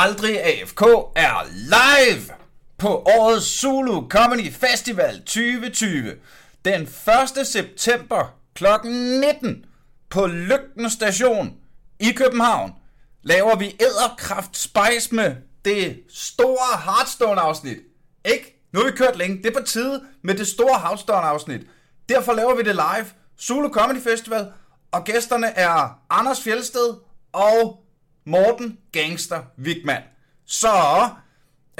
Aldrig AFK er live på årets Zulu Comedy Festival 2020. Den 1. september kl. 19 på Lygten Station i København laver vi æderkraft spice med det store Hearthstone afsnit. Ikke? Nu har vi kørt længe. Det er på tide med det store Hearthstone afsnit. Derfor laver vi det live. Zulu Comedy Festival. Og gæsterne er Anders Fjelsted og Morten Gangster Wigman. Så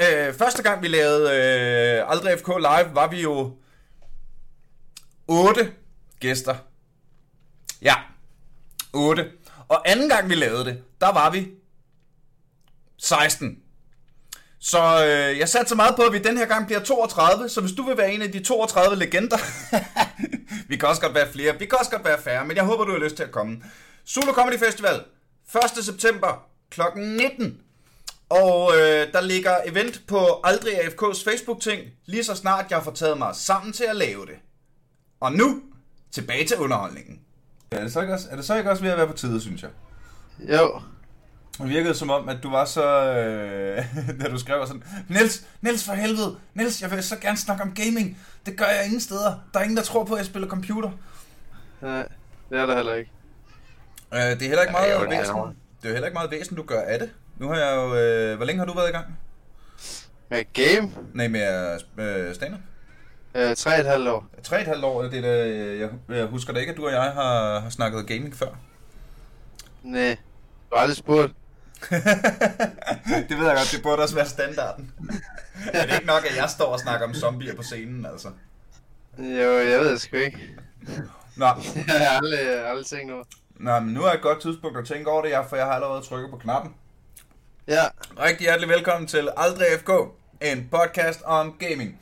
øh, første gang vi lavede øh, Aldrig FK Live, var vi jo otte gæster. Ja, otte. Og anden gang vi lavede det, der var vi 16. Så øh, jeg satte så meget på, at vi den her gang bliver 32, så hvis du vil være en af de 32 legender, vi kan også godt være flere, vi kan også godt være færre, men jeg håber, du har lyst til at komme. Solo Comedy Festival, 1. september kl. 19. Og øh, der ligger event på Aldrig AFK's Facebook-ting, lige så snart jeg får taget mig sammen til at lave det. Og nu, tilbage til underholdningen. Er det så ikke også, er det så ikke også ved at være på tide, synes jeg? Jo. Det virkede som om, at du var så... Øh, da du skrev sådan... Niels, Niels for helvede! Niels, jeg vil så gerne snakke om gaming. Det gør jeg ingen steder. Der er ingen, der tror på, at jeg spiller computer. Nej, det er der heller ikke. Øh, det er heller ikke Ja, meget det er væsen. Det er heller ikke meget væsen, du gør af det. Nu har jeg jo... Øh, hvor længe har du været i gang? Med game? Nej, med øh, stand-up? Øh, tre og et halvt år. Tre og et halvt år, det er det, jeg, jeg husker da ikke, at du og jeg har, har snakket gaming før. Nej. Du har aldrig spurgt. det ved jeg godt, det burde også være standarden. er det ikke nok, at jeg står og snakker om zombier på scenen, altså? Jo, jeg ved det sgu ikke. Nå, Jeg har aldrig, aldrig tænkt over. Nå, men nu er et godt tidspunkt at tænke over det, for jeg har allerede trykket på knappen. Ja. Rigtig hjertelig velkommen til Aldrig FK, en podcast om gaming.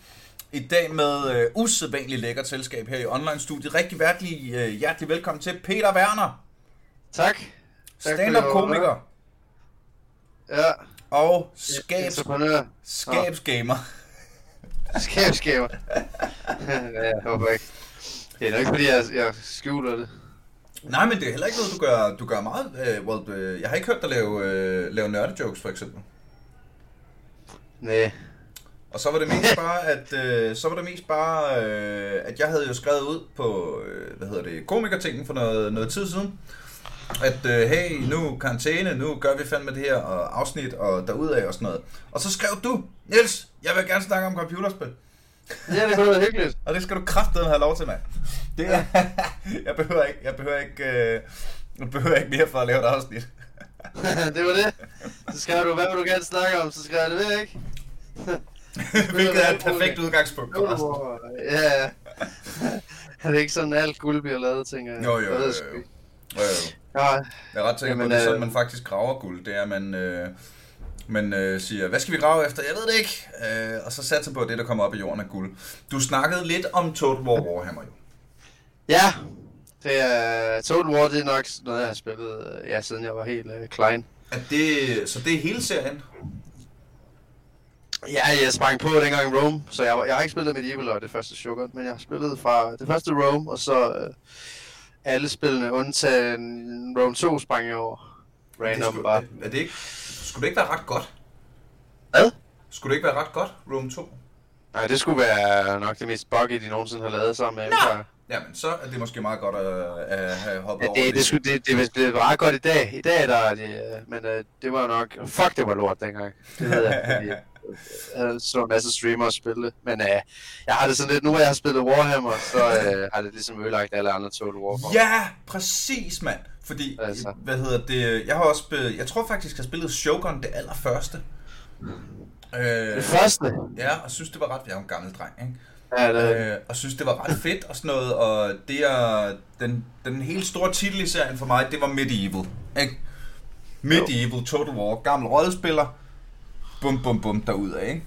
I dag med øh, usædvanligt lækkert selskab her i online-studiet. Rigtig hjertelig, øh, hjertelig velkommen til Peter Werner, Tak. Stand-up-komiker Ja. og skabs, skabsgamer. Skabsgaver. ja, jeg håber ikke. Det er nok ikke, fordi jeg, jeg skjuler det. Nej, men det er heller ikke noget, du gør, du gør meget. Øh, well, øh, jeg har ikke hørt dig lave, øh, lave nørdejokes, for eksempel. Nej. Og så var det mest bare, at øh, så var det mest bare, øh, at jeg havde jo skrevet ud på, øh, hvad hedder det, komikertingen for noget, noget tid siden, at øh, hey, nu karantæne, nu gør vi fandme det her og afsnit og derudaf og sådan noget. Og så skrev du, Niels, jeg vil gerne snakke om computerspil. Ja, det kunne være hyggeligt. Og det skal du kraftedeme have lov til, mand. Det er, jeg behøver ikke, jeg behøver ikke, øh, jeg behøver ikke mere for at lave et afsnit. det var det. Så skrev du, hvad vil du gerne snakke om? Så skrev jeg det ikke. Hvilket er et perfekt udgangspunkt for resten. Ja, ja. Er det ikke sådan, alt guld bliver lavet, tænker jeg? Jo, jo, jo, jo. Jo, jo. Ja, Jeg er ret sikker på, at det er sådan, øh, man faktisk graver guld. Det er, at man, øh, man øh, siger, hvad skal vi grave efter? Jeg ved det ikke. Øh, og så satser på, at det, der kommer op i jorden, er guld. Du snakkede lidt om Total War Warhammer jo. ja. Det er, Total War, det er nok noget, jeg har spillet, øh, ja, siden jeg var helt uh, klein. Er det, så det er hele serien? Ja, jeg sprang på dengang Rome, så jeg, jeg har ikke spillet Medieval og det første Sugar, men jeg har spillet fra det første Rome, og så uh, alle spillene, undtagen Rome 2 sprang jeg over. det Random skulle, bare. er, er det ikke, skulle det ikke være ret godt? Hvad? Skulle det ikke være ret godt, Rome 2? Nej, det skulle være nok det mest buggy, de nogensinde har lavet sammen med Empire. Jamen, så er det måske meget godt at, at have hoppet Ja, over det, det, skulle, det, det, det var ret godt i dag. I dag der er det, øh, men øh, det var nok... Fuck, det var lort dengang. Det ved jeg, så en masse streamere spille det. Men øh, jeg har det sådan lidt... Nu hvor jeg har spillet Warhammer, så øh, har det ligesom ødelagt alle andre Total War for. Ja, præcis, mand. Fordi, Altså. hvad hedder det, jeg har også spillet, jeg tror faktisk, jeg har spillet Shogun det allerførste. Øh, Det første? Ja, og synes, det var ret... Jeg er en gammel dreng, ikke? Ja, det, Øh, og synes, det var ret fedt og sådan noget, og det er... Den, den helt store titel i serien for mig, det var Medieval, ikke? Medieval, Total War, gammel rollespiller, bum bum bum derudad, ikke?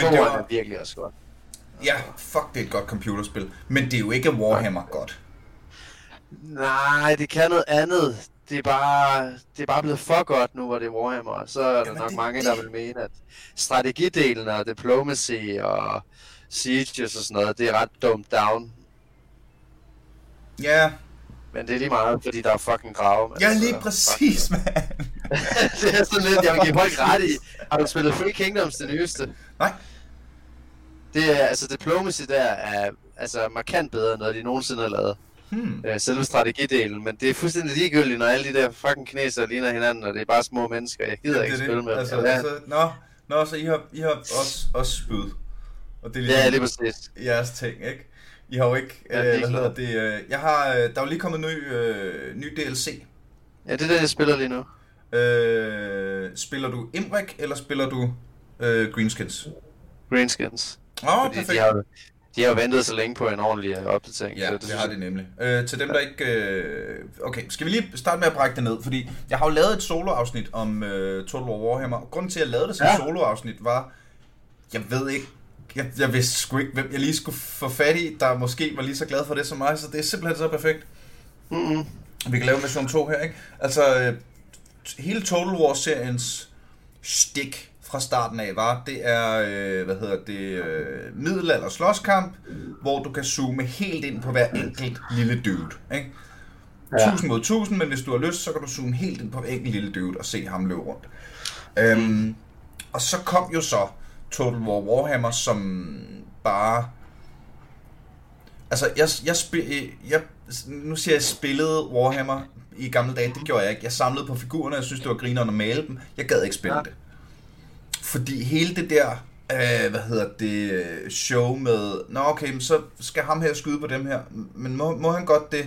to det er var, virkelig også godt. ja, fuck, det er et godt computerspil, men det er jo ikke Warhammer godt. Nej, det kan noget andet. Det er bare, det er bare blevet for godt nu, hvor det er Warhammer. Så er der Jamen, nok det- mange, der vil mene, at strategidelen og diplomacy og sieges og sådan noget, det er ret dumt down. Ja, Men det er lige meget, fordi der er fucking grave. ja altså, lige præcis, mand. det er sådan lidt, jeg vil give folk ret i. Har du spillet Free Kingdoms, det nyeste? Nej. Det er, altså Diplomacy der er altså markant bedre, end noget de nogensinde har lavet. Hmm. Øh, selve strategidelen, men det er fuldstændig ligegyldigt, når alle de der fucking kinesere ligner hinanden, og det er bare små mennesker. Jeg gider Jamen, ikke det spille med dem. Altså, Ja, altså, nå, nå, så I har, I har også, også spyd. Og det er ja, ligesom lige præcis. jeres ting, ikke? I har jo ikke, Ja, øh, det hvad hedder det, øh, jeg har, øh, der er jo lige kommet ny, øh, ny DLC. Ja, det er det, jeg spiller lige nu. Øh, spiller du Imrik, eller spiller du øh, Greenskins? Greenskins. Åh, oh, Fordi perfekt. de har, de har ventet så længe på en ordentlig øh, opdatering. Ja, så det, det har det nemlig. Øh, til dem, der ikke... Øh... Okay, skal vi lige starte med at brække det ned? Fordi jeg har jo lavet et soloafsnit om øh, Total War Warhammer. og Grunden til, at jeg lavede det som Ja. ja. soloafsnit var... Jeg ved ikke... Jeg, jeg vidste sgu ikke, hvem jeg lige skulle få fat i, der måske var lige så glad for det som mig, så det er simpelthen så perfekt. Mm-hmm. Vi kan lave mission 2 her, ikke? Altså, øh, hele Total War-seriens stik fra starten af var, det er, øh, hvad hedder det, øh, middelalder slåskamp, hvor du kan zoome helt ind på hver enkelt lille dude, ikke? Ja. 1000 mod 1000, men hvis du har lyst, så kan du zoome helt ind på hver enkelt lille dude og se ham løbe rundt. Øhm, og så kom jo så Total War Warhammer, som bare... Altså, jeg, jeg, spil, jeg, nu siger jeg, jeg spillede Warhammer i gamle dage. Det gjorde jeg ikke. Jeg samlede på figurerne, jeg synes, det var grinerne at male dem. Jeg gad ikke spille Ja. det. Fordi hele det der, øh, hvad hedder det, show med, nå okay, men så skal ham her skyde på dem her, men må, må han godt det?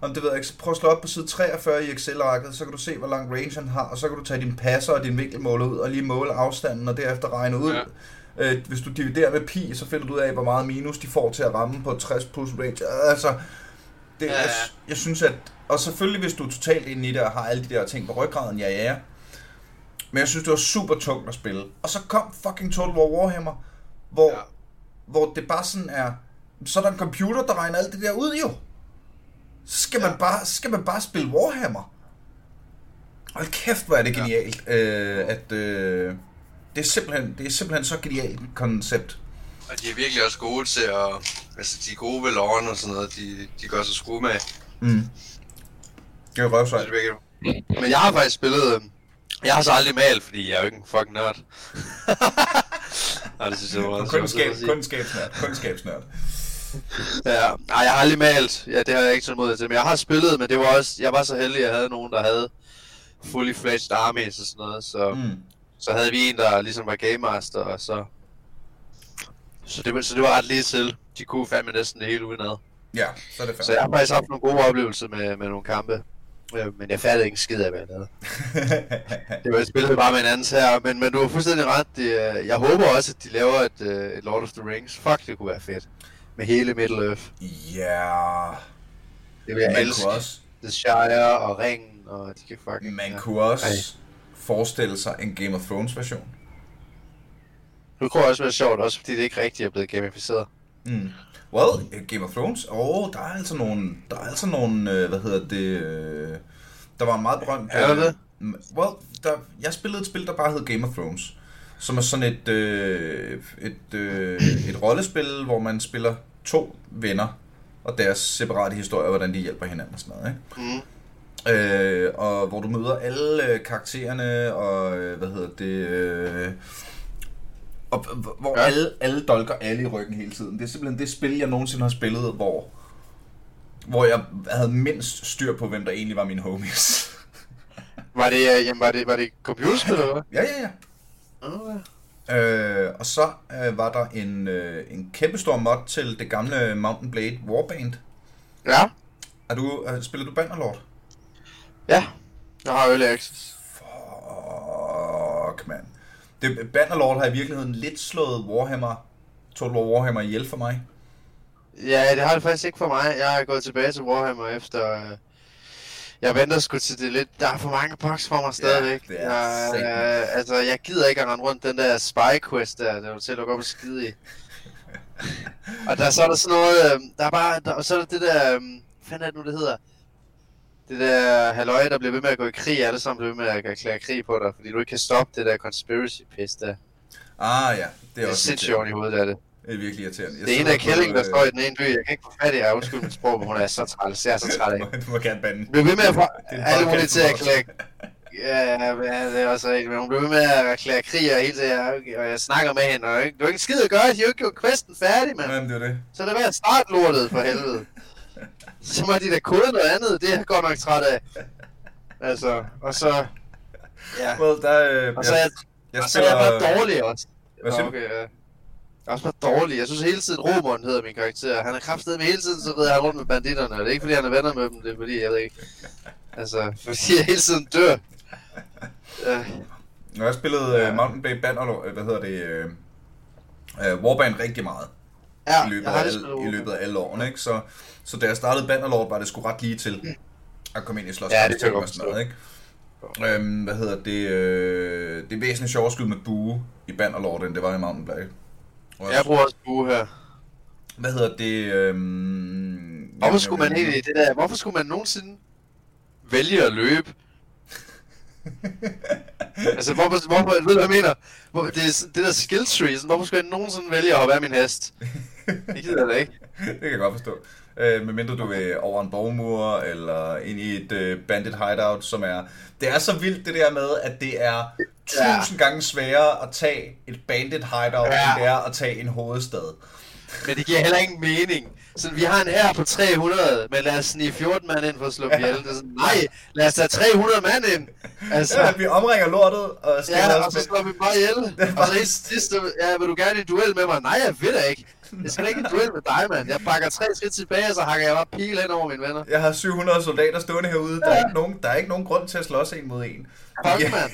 Om det ved jeg ikke, så prøv at slå op på side 43 i Excel-arket, så kan du se, hvor lang range han har, og så kan du tage din passer og din vinkelmåler ud, og lige måle afstanden, og derefter regne ud. Ja. Øh, hvis du dividerer med pi, så finder du ud af, hvor meget minus de får til at ramme på 60 plus range. Altså, det, Ja, ja. ja. jeg, jeg synes, at... Og selvfølgelig, hvis du er totalt inde i det og har alle de der ting på ryggraden, ja, ja. Men jeg synes, det var super tungt at spille. Og så kom fucking Total War Warhammer, hvor, Ja. ja. hvor det bare sådan er... Så er der en computer, der regner alt det der ud, jo. Så skal, ja. man, bare, så skal man bare spille Warhammer. Hold kæft, hvor er det Ja. genialt, øh, at... Øh, det er, simpelthen, det er simpelthen så genialt koncept. Og de er virkelig også gode til at... Altså, de er gode ved loven og sådan noget. De, de gør sig skrue med. Mm. Det er virkelig... Men jeg har faktisk spillet... øhm, Jeg har så aldrig malet, fordi jeg er jo ikke en fucking nørd. Nej, det synes jeg var meget Kundskab, kundskabsnørd. Kundskabsnørd. Ja, nej, jeg har aldrig malt. Ja, det har jeg ikke så mod til. Men jeg har spillet, men det var også... Jeg var så heldig, at jeg havde nogen, der havde fully fledged armies og sådan noget. Så. Mm. så havde vi en, der ligesom var game master, og så... Så det, var- så det var ret lige til. De kunne fandme næsten det hele udenad. Ja, så er det Så jeg har faktisk haft nogle gode oplevelser med, med nogle kampe. Øh, Men jeg fattede ikke skid af, hvad jeg lavede. Det var, jeg spillede bare med en anden her, men, men du har fuldstændig ret. Det, er- jeg håber også, at de laver et, øh, et Lord of the Rings. Fuck, det kunne være fedt. Med hele Middle Earth. ja, Det vil jeg man elske. kunne også, The Shire og Ringen, og de kan fucking... man ja. kunne også Ej. forestille sig en Game of Thrones version. Det kunne også være sjovt, også fordi det ikke rigtig er blevet gamificeret. Mm. Well, Game of Thrones, åh, oh, der er altså nogle, der er altså nogle, øh, hvad hedder det, øh, der var en meget berømt... Er øh, det? m- Well, der, jeg spillede et spil, der bare hed Game of Thrones, som er sådan et, øh, et, øh, et rollespil, hvor man spiller to venner, og deres separate historier, hvordan de hjælper hinanden og sådan noget, ikke? Mm. Øh, og hvor du møder alle øh, karaktererne, og øh, hvad hedder det... Øh, og, hvor Ja. ja. alle, alle dolker alle i ryggen hele tiden. Det er simpelthen det spil, jeg nogensinde har spillet, hvor, hvor jeg havde mindst styr på, hvem der egentlig var mine homies. Var det, øh, jamen, var det, var det computerspil, eller hvad? ja, ja, ja. Okay. Øh, og så øh, var der en, øh, en kæmpestor mod til det gamle Mountain Blade Warband. Ja, Er du, øh, spiller du Bannerlord? ja. Jeg har Early Access. Det, Bannerlord har i virkeligheden lidt slået Warhammer, Total War Warhammer ihjel for mig. Ja, det har det faktisk ikke for mig. Jeg er gået tilbage til Warhammer efter... Øh, jeg venter sgu til det lidt... Der er for mange bugs for mig stadigvæk. det er jeg, øh, altså, jeg gider ikke at rende rundt den der spy quest der. Det er til at gå op og skide i. og der, så er der sådan noget... Øh, der er bare... Der, og så er der det der... Øh, hvad fanden er det nu, det hedder? Det der halløj, der bliver ved med at gå i krig, alle sammen bliver ved med at erklære krig på dig, fordi du ikke kan stoppe det der conspiracy piss der. Ah ja, det er Det er også sindssygt oven i hovedet af det. Det er virkelig irriterende. Jeg Det er en af kællingen, der på, står i den ene by. Jeg kan ikke få fat i, jeg undskyld mit sprog, men hun er så træt. Jeg er så træt af. Du må gerne bande. Vi er ved med at få er alle mulige til at erklære, Ja, men det er også rigtigt, men hun blev ved med at erklære krig og hele tiden, og jeg snakker med hende, og ikke, du har ikke skid at gøre, de har jo ikke gjort questen færdig, mand. Jamen, det er det. Så er det ved at starte lortet, for helvede. Så må de da kode noget andet, det er jeg godt nok træt af. Altså, og så... Ja, Well, der, øh, og så er jeg, jeg og så er jeg bare dårlig også. Hvad siger okay, ja. Jeg er også bare dårlig. Jeg synes hele tiden, Romeren hedder min karakter. Han er kraftedet med hele tiden, så rider han rundt med banditterne. Og det er ikke fordi, han er venner med dem, det er fordi, jeg ved ikke. Altså, fordi jeg hele tiden dør. Ja, Jeg har spillet uh, Mountain Blade Bannerlord, øh, hvad hedder det, uh, Warband rigtig meget ja i løbet, af alle, i løbet af alle årene, ikke? Så, så da jeg startede Bannerlord, var det sgu ret lige til at komme ind i slås Ja, det og sådan noget, ikke? Øhm, hvad hedder det? Øh, det er væsentligt sjovere skud med bue i Bannerlord, end det var i Mountain Blade. Og Jeg bruger også bue her. Hvad hedder det? Øhm, Hvorfor skulle man egentlig det der? Hvorfor skulle man nogensinde vælge at løbe? altså, hvorfor, hvorfor, ved du, hvad jeg mener? Hvor, det, er, det der skill tree, sådan, hvorfor skulle jeg nogensinde vælge at hoppe af min hest? Det gider jeg da ikke. det kan jeg godt forstå. Øh, medmindre du vil over en borgmur, eller ind i et øh, bandit hideout, som er... Det er så vildt det der med, at det er tusind gange sværere at tage et bandit hideout, Ja. end det er at tage en hovedstad. Men det giver heller ingen mening. Så vi har en her på 300, men lad os snige 14 mand ind for at slå ihjel. Det sådan, nej, lad os tage 300 mand ind. Altså, Ja, vi omringer lortet, og Ja, og så slår vi bare ihjel. Det er Og så sidste, ja, vil du gerne i duel med mig? Nej, jeg vil da ikke. Jeg skal ikke duel med dig, mand. Jeg bakker tre skridt tilbage, og så hakker jeg bare pil hen over mine venner. Jeg har 700 soldater stående herude. Der er, ikke nogen, der er ikke nogen grund til at slås en mod en. Fuck, Ja. mand.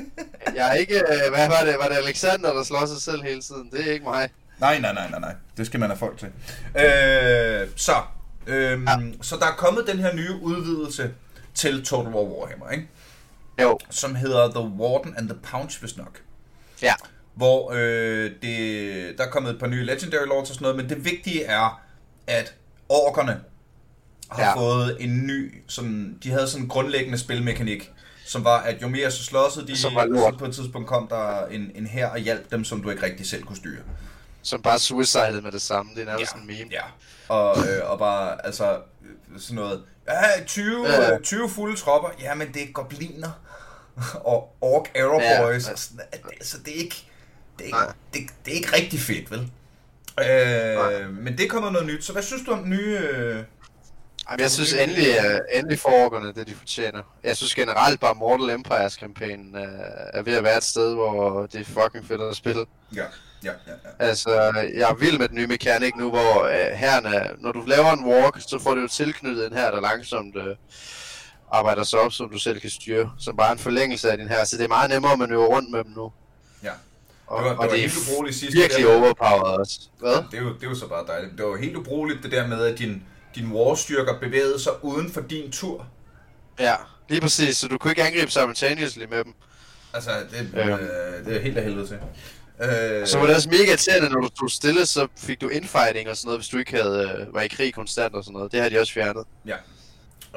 Jeg er ikke, øh, hvad var det, var det Alexander, der slår sig selv hele tiden? Det er ikke mig. Nej, nej, nej, nej, nej. Det skal man have folk til. Øh, så, øhm, ja. så der er kommet den her nye udvidelse til Total War Warhammer, ikke? Jo. som hedder The Warden and the Pounce, hvis nok. Ja. Hvor øh, det, der er kommet et par nye Legendary Lords og sådan noget, men det vigtige er, at orkerne har Ja. ja. fået en ny, sådan, de havde sådan en grundlæggende spilmekanik, som var, at jo mere så slåsede de, Som var lort. på et tidspunkt kom der en, en her og hjalp dem, som du ikke rigtig selv kunne styre. Som bare suicided med det samme. Det er nærmest sådan en meme. Ja. Og, øh, og bare, altså, sådan noget, ja, 20, Ja. ja. 20 fulde tropper, ja, men det er gobliner og orc arrow Ja. boys, sådan, at det, så det er ikke, det er ikke, det, det er ikke rigtig fedt, vel? Øh, men det er kommet noget nyt, så hvad synes du om den nye... Øh... Jamen, jeg synes endelig, uh, endelig får orkerne det, de fortjener. Jeg synes generelt bare Mortal Empires kampagnen uh, er ved at være et sted, hvor det er fucking fedt at spille. Ja, ja, ja, ja. Altså, jeg er vild med den nye mekanik nu, hvor uh, herrene, når du laver en walk, så får du jo tilknyttet en her, der langsomt uh, arbejder sig op, som du selv kan styre. Som bare en forlængelse af din her. Så det er meget nemmere at manøvrere rundt med dem nu. ja. Og, Det var- det og var det er helt ubrugeligt sidst, virkelig det der. overpowered også. Hvad? Det er, jo, det er jo så bare dejligt. Det var helt ubrugeligt det der med, at din, din warstyrker bevægede sig uden for din tur. Ja, lige præcis. Så du kunne ikke angribe simultaneously med dem. Altså, det, Ja. øh, det er helt af helvede til. Øh, Så var det også mega irriterende, når du stod stille, så fik du infighting og sådan noget, hvis du ikke havde, øh, var i krig konstant og sådan noget. Det har de også fjernet. Ja.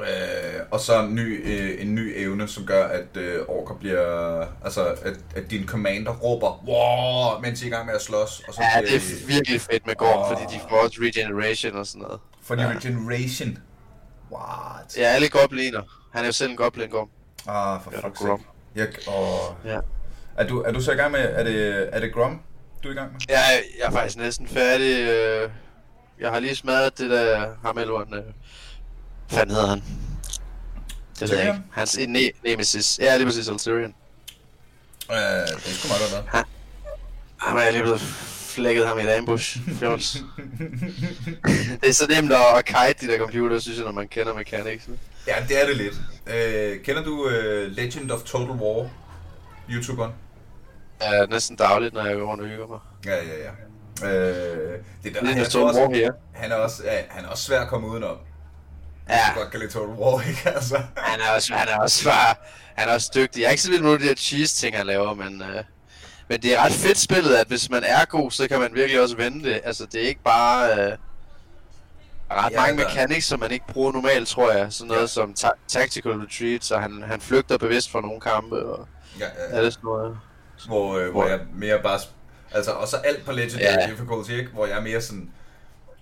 Øh, og så en ny, øh, en ny evne, som gør, at øh, orker bliver... Altså, at, at din commander råber, wow, mens I er i gang med at slås. Og så Ja, bliver det er virkelig fedt med Gorm, fordi de får også regeneration og sådan noget. For Ja. regeneration. What? Ja, alle gobliner. Han er jo selv en goblin, Gorm. Ah, for Ja, fuck's sake. Jeg, åh. Ja. Er du, er du så i gang med... Er det, er det Grom, du er i gang med? Jeg, er- jeg er faktisk næsten færdig. Øh, jeg har lige smadret det der ham. Hvad fanden hedder han? Det ved jeg ikke. Hans ne- nemesis. Ja, lige præcis Alterion. Øh, det er sgu meget godt været. Han er lige blevet flækket ham i et ambush. Fjols. det er så nemt at kite de der computer, synes jeg, når man kender mechanics. Ja, det er det lidt. Øh, kender du øh, Legend of Total War? YouTuberen? Ja, næsten dagligt, når jeg går rundt og hygger mig. Ja, ja, ja. Øh, det er der, Det er Total tror også, han er også, ja, han er også svær at komme udenom. Ja, Jeg godt kan lide Total War, ikke altså? han er også, han er også, bare, han er også dygtig. Jeg er ikke så vild med nogle af de her cheese ting, han laver, men, øh, men det er ret fedt spillet, at hvis man er god, så kan man virkelig også vende det. Altså, det er ikke bare... Øh, ret Ja, mange mechanics, som man ikke bruger normalt, tror jeg. Sådan noget Ja. som ta- tactical retreat, så han, han flygter bevidst fra nogle kampe, og Ja, ja, ja. det sådan noget. Hvor, øh, hvor jeg mere bare... Altså, og så alt på Legendary Ja. Difficulty, ikke? Hvor jeg er mere sådan...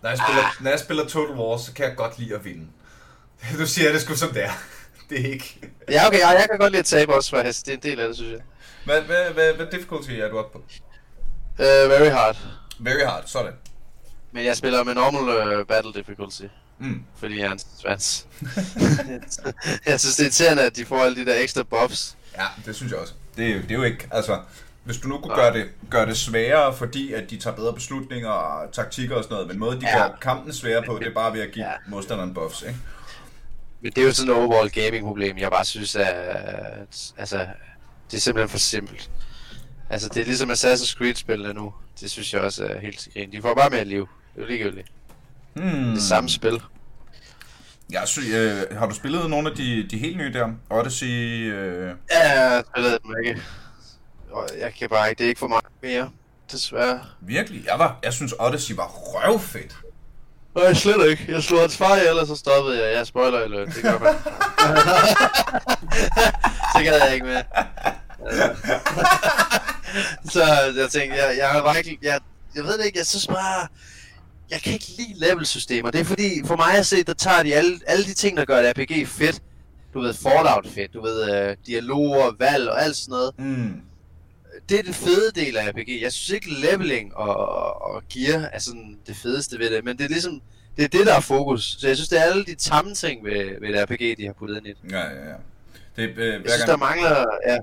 Når jeg, spiller, Ah. når jeg spiller Total War, så kan jeg godt lide at vinde. Du siger det sgu som det er. det er ikke. Ja, okay, ja, jeg kan godt lide at tabe også, faktisk. Det er en del af det, synes jeg. Hvad, hvad, hvad, hvad difficulty er du oppe på? Uh, very hard. Very hard, sådan. Men jeg spiller med normal uh, battle difficulty. Mm. Fordi jeg er en svans. jeg synes, det er irriterende, at de får alle de der ekstra buffs. Ja, det synes jeg også. Det, er jo- det er jo ikke, altså... Hvis du nu kunne gøre det, gøre det sværere, fordi at de tager bedre beslutninger og taktikker og sådan noget, men måden de Ja. gør kampen sværere på, det er bare ved at give Ja. modstanderen buffs, ikke? Men det er jo sådan et overall gaming problem, jeg bare synes, at, altså, det er simpelthen for simpelt. Altså, det er ligesom Assassin's Creed-spillene nu. Det synes jeg også er helt til grin. De får bare mere liv. Det er jo ligegyldigt. Hmm. Det er samme spil. Jeg synes, øh, har du spillet nogle af de, de helt nye der? Odyssey, øh... Ja, jeg spillede dem ikke. Og jeg kan bare ikke, det er ikke for mig mere, desværre. Virkelig? Jeg, var, jeg synes, Odyssey var røvfedt. Nej, slet ikke. Jeg slog hans far ihjel, og så stoppede jeg. Jeg spoiler alert, det gør man. det gad jeg ikke med. så jeg tænkte, jeg, jeg har bare ikke, jeg, jeg ved det ikke, jeg synes bare, jeg kan ikke lide levelsystemer. Det er fordi, for mig at se, der tager de alle, alle de ting, der gør et RPG fedt. Du ved, Fallout fedt, du ved, uh, dialoger, valg og alt sådan noget. Mm. Det er den fede del af RPG. Jeg synes ikke leveling og, og, og gear er sådan det fedeste ved det, men det er ligesom, det er det, der er fokus. Så jeg synes, det er alle de tamme ting ved, ved et RPG, de har puttet ind i det. Ja, ja, ja. Det, øh, Jeg synes, der gang, mangler... Ja,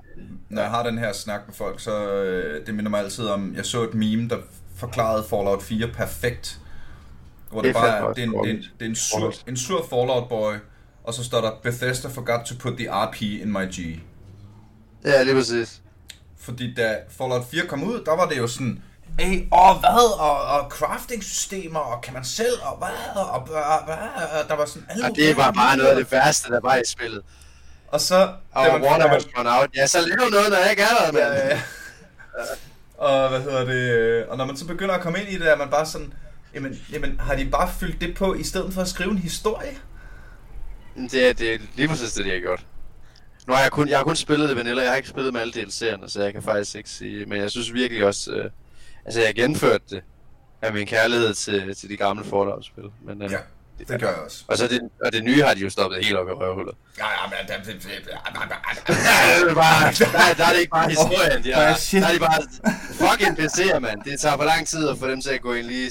når jeg har den her snak med folk, så øh, det minder mig altid om, jeg så et meme, der forklarede Fallout 4 perfekt. Hvor det, Det er bare er, det er, en, det er, en, det er en, sur, en sur Fallout boy, og så står der, Bethesda forgot to put the RP in my G. ja lige præcis. Fordi da Fallout 4 kom ud, der var det jo sådan, Hey, og hvad, og, og crafting-systemer, og kan man selv, og hvad, og hvad, hvad, og der var sådan alle Og det var bare noget af det værste, der var i spillet. Og så, Og man, Warner was run out. Ja, så lav noget, når jeg ikke er der, mand. ja. Og hvad hedder det, øh, og når man så begynder at komme ind i det, er man bare sådan, jamen, jamen har de bare fyldt det på, i stedet for at skrive en historie? Det, er- det er lige præcis det, de har gjort. Nu har jeg kun, jeg har kun spillet det vanilla, jeg har ikke spillet med alle DLC'erne, så jeg kan faktisk ikke sige, men jeg synes virkelig også, øh, altså jeg har genført det af min kærlighed til, til de gamle Fallout-spil. Men, øh, Ja, det gør jeg også. Og så det, og det nye har de jo stoppet helt op i røvhullet. Ja, ja, men det, det, det, er der, der er det ikke bare historien, de har. Der er de bare fucking PC'er, mand. Det tager for lang tid at få dem til at gå ind lige...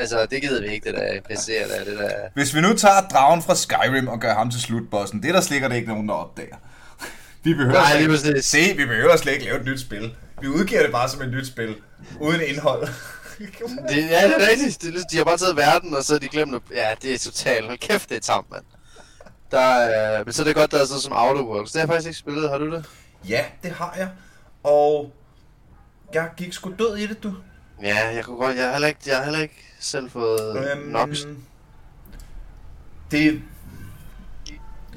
Altså, det gider vi ikke, det der PC'er der, det der... Hvis vi nu tager dragen fra Skyrim og gør ham til slutbossen, det er der slet ikke nogen, der opdager. Vi behøver, Nej, slet ikke- se, vi behøver slet ikke lave et nyt spil. Vi udgiver det bare som et nyt spil, uden indhold. Det, ja, det er rigtigt. Det lidt- de har bare taget verden, og så har de glemt at... Ja, det er totalt. Hold kæft, det er tamt, mand. Der er, men så er det godt, der er sådan som Outer Worlds. Det har jeg faktisk ikke spillet. Har du det? ja, det har jeg. Og jeg gik sgu død i det, du. Ja, jeg kunne godt... Jeg har heller ikke, jeg har heller ikke selv fået øhm, nok... Det...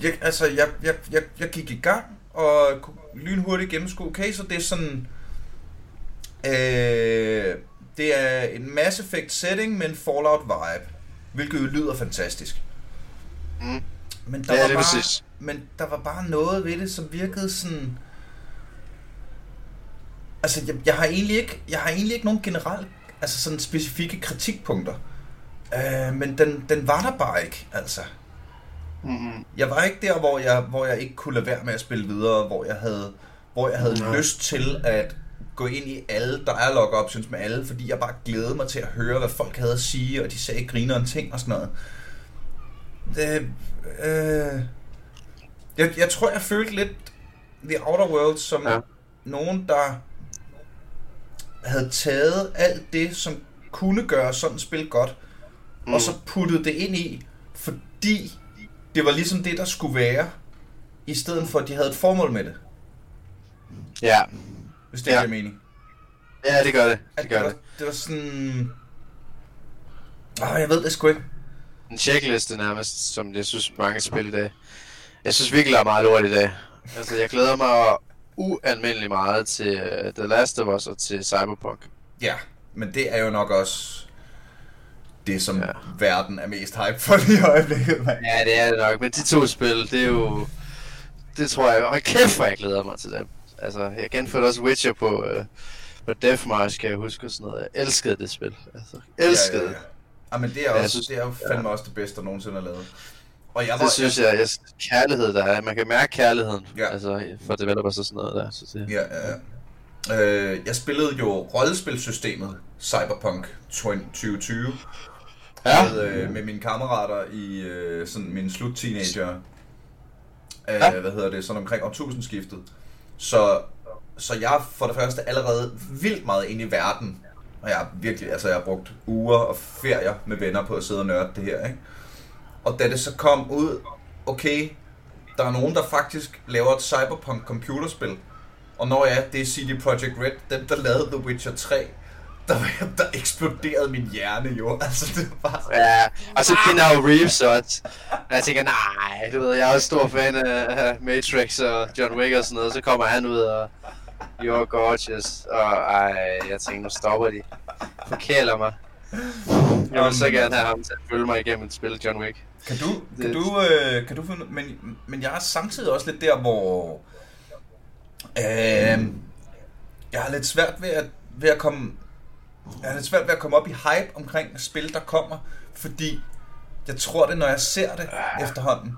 Jeg, altså, jeg, jeg, jeg, jeg gik i gang, og kunne lynhurtigt gennemskue. Okay, så det er sådan... Øh, det er en Mass Effect setting med en Fallout vibe, hvilket jo lyder fantastisk. Mm. Men der, Ja, var er bare, præcis. men der var bare noget ved det, som virkede sådan... Altså, jeg, jeg har egentlig ikke, jeg har egentlig ikke nogen generelt, altså sådan specifikke kritikpunkter. Øh, men den, den var der bare ikke, altså. Mm-hmm. Jeg var ikke der, hvor jeg, hvor jeg ikke kunne lade være med at spille videre, hvor jeg havde, hvor jeg havde Nej. lyst til at gå ind i alle dialog options med alle, fordi jeg bare glædede mig til at høre, hvad folk havde at sige, og de sagde grineren ting og sådan noget. Det, øh, jeg, jeg tror, jeg følte lidt The Outer Worlds som ja. nogen, der havde taget alt det, som kunne gøre sådan et spil godt, mm. og så puttet det ind i, fordi det var ligesom det, der skulle være, i stedet for, at de havde et formål med det, Ja. hvis det Ja. giver mening. ja, det gør det. Det gør var, det. det var sådan... Ah, jeg ved det sgu ikke. En checkliste nærmest, som jeg synes mange spil i dag. Jeg synes virkelig, der er meget lort i dag. Altså, jeg glæder mig ualmindelig meget til uh, The Last of Us og til Cyberpunk. Ja, men det er jo nok også det, som Ja. ja. verden er mest hype for i øjeblikket, mand. Ja, det er det nok, men de to spil, det er jo... Det tror jeg... Hold kæft, hvor jeg glæder mig til dem. Altså, jeg genførte også Witcher på, uh, på Deathmarsh, kan jeg huske og sådan noget. Jeg elskede det spil. Altså, elskede Ja, ja, ja. Ja, men det er, Ja, også, synes- det er jo fandme også det bedste, der nogensinde er lavet. Og jeg Det synes jeg, jeg kærlighed der er. Man kan mærke kærligheden Ja. altså, for developers og sådan noget der. Så det, Ja, ja, ja. Øh, jeg spillede jo rollespilsystemet Cyberpunk 2020 Ja. med, øh, med mine kammerater i øh, sådan min slut-teenager. Øh, Ja. Hvad hedder det? Sådan omkring årtusindskiftet. Så, så jeg er for det første allerede vildt meget ind i verden. Og jeg har virkelig, altså jeg har brugt uger og ferier med venner på at sidde og nørde det her, ikke? Og da det så kom ud, okay, der er nogen, der faktisk laver et cyberpunk computerspil. Og når ja, det er CD Projekt Red, dem der lavede The Witcher 3, der, der eksploderede min hjerne jo. Altså det var bare... Ja, og så Keanu Reeves også. Og jeg tænker, nej, du ved, jeg er også stor fan af Matrix og John Wick og sådan noget. Så kommer han ud og You're gorgeous. Og ej, jeg tænker, nu stopper de. Forkæler mig. Jeg vil så gerne have ham til at følge mig igennem et spil, John Wick. Kan du, kan Det- du, øh, kan du finde, men, men jeg er samtidig også lidt der, hvor øh, jeg har lidt svært ved at, ved at komme, jeg har lidt svært ved at komme op i hype omkring spil, der kommer, fordi jeg tror det, når jeg ser det efterhånden.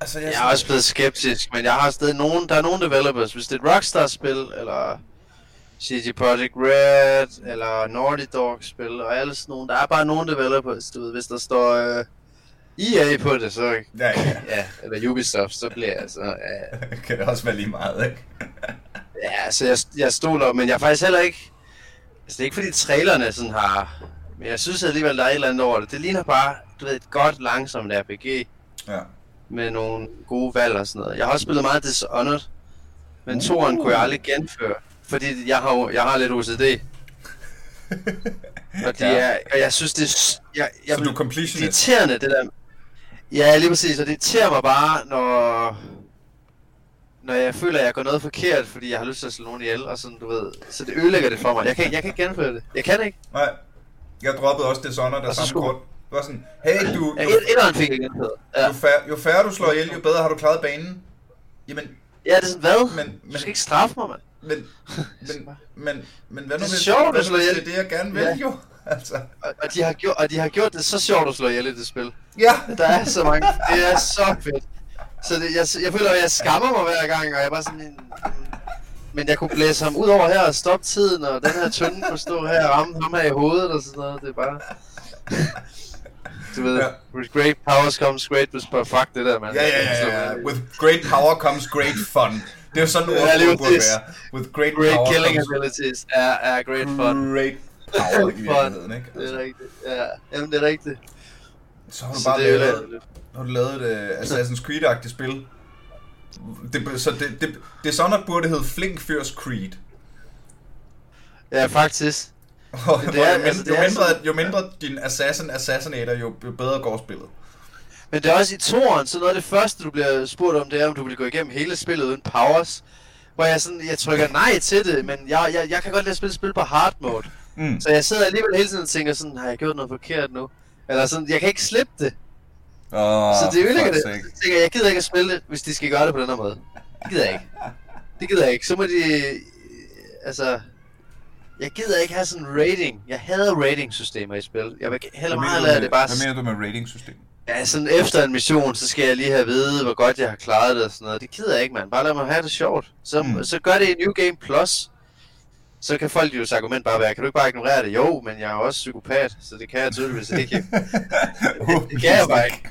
Altså, jeg, Jeg er også blevet skeptisk, men jeg har stadig nogen, der er nogle developers, hvis det er et Rockstar-spil, eller CG Projekt Red, eller Naughty Dog-spil, og alle sådan nogle, der er bare nogle developers, du ved, hvis der står øh, EA på det, så ja, ja, ja, eller Ubisoft, så bliver jeg så, ja, kan det også være lige meget, ikke? ja, så jeg, jeg stoler, men jeg er faktisk heller ikke, altså det er ikke fordi trailerne sådan har, men jeg synes alligevel, der er et eller andet over det. Det ligner bare, du ved, et godt, langsomt RPG, Ja. med nogle gode valg og sådan noget. Jeg har også spillet meget Dishonored, men toren kunne jeg aldrig genføre, fordi jeg har, jo- jeg har lidt OCD. Og, de Ja. er, og jeg synes, det er, jeg, jeg, Så du er det er irriterende, det der. Ja, lige præcis, og det irriterer mig bare, når, når jeg føler, at jeg går noget forkert, fordi jeg har lyst til at slå nogen ihjel, og sådan, du ved, så det ødelægger det for mig. Jeg kan, jeg kan ikke genføre det. Jeg kan ikke. Nej. Jeg droppede også Dishonored af Og så samme skulle- grund. Det var sådan, hey du, Ja, jo, et, fik jeg genført. Ja. jo, færre, jo færre du slår ihjel, jo bedre har du klaret banen. Jamen, ja, det er sådan, hvad? Men- du men- skal ikke straffe mig, mand. Men, men, men, men hvad nu Det er hvis, sjovt at slå hvis ihjel. det er det, jeg gerne vil Ja. jo? Altså, Og, og, de har gjort, og de har gjort det så sjovt at slå ihjel i det spil. ja. Der er så mange. Det er så fedt. Så det, jeg, jeg føler, at jeg skammer mig hver gang, og jeg er bare sådan en... Men jeg kunne blæse ham ud over her og stoppe tiden, og den her tynde kunne stå her og ramme ham her i hovedet og sådan noget. Det er bare... Du ved, Ja. with great powers comes great responsibility. Fuck det der, mand. Ja, ja, ja, ja. With great power comes great fun. Det er jo sådan, Ja, ordet lige burde være. With great, Great power killing comes abilities er, er great fun. great power i virkeligheden, ikke? Det er Altså, rigtigt. Ja, jamen det er rigtigt. så har du Så bare det lavet, lidt- har du lavet et uh, Assassin's Creed-agtigt spil. Det, så det, det, det er sådan, at burde hedde Flink Fyrs Creed. Ja, faktisk. Og Det jo, er- mindre, altså, det jo, er mindre, jo mindre din assassin assassinator, jo jo bedre går spillet. Men det er også i toren, så noget af det første, du bliver spurgt om, det er, om du vil gå igennem hele spillet uden powers. Hvor jeg sådan, jeg trykker nej til det, men jeg, jeg, jeg kan godt lide at spille spil på hard mode. Mm. Så jeg sidder alligevel hele tiden og tænker sådan, har jeg gjort noget forkert nu? Eller sådan, jeg kan ikke slippe det. Oh, så det ødelægger det. Så jeg tænker, jeg gider ikke at spille det, hvis de skal gøre det på den her måde. Det gider jeg ikke. Det gider jeg ikke. Så må de... Altså... Jeg gider ikke have sådan en rating. Jeg hader rating-systemer i spil. Jeg vil heller meget lade det bare... Hvad mener du med rating-system? Ja, sådan efter en mission, så skal jeg lige have at vide, hvor godt jeg har klaret det og sådan noget. Det gider jeg ikke, mand. Bare lad mig have det sjovt. Så, Mm. så gør det i New Game Plus. Så kan folk jo argument bare være, kan du ikke bare ignorere det? Jo, men jeg er også psykopat, så det kan jeg tydeligvis ikke. det kan jeg bare ikke.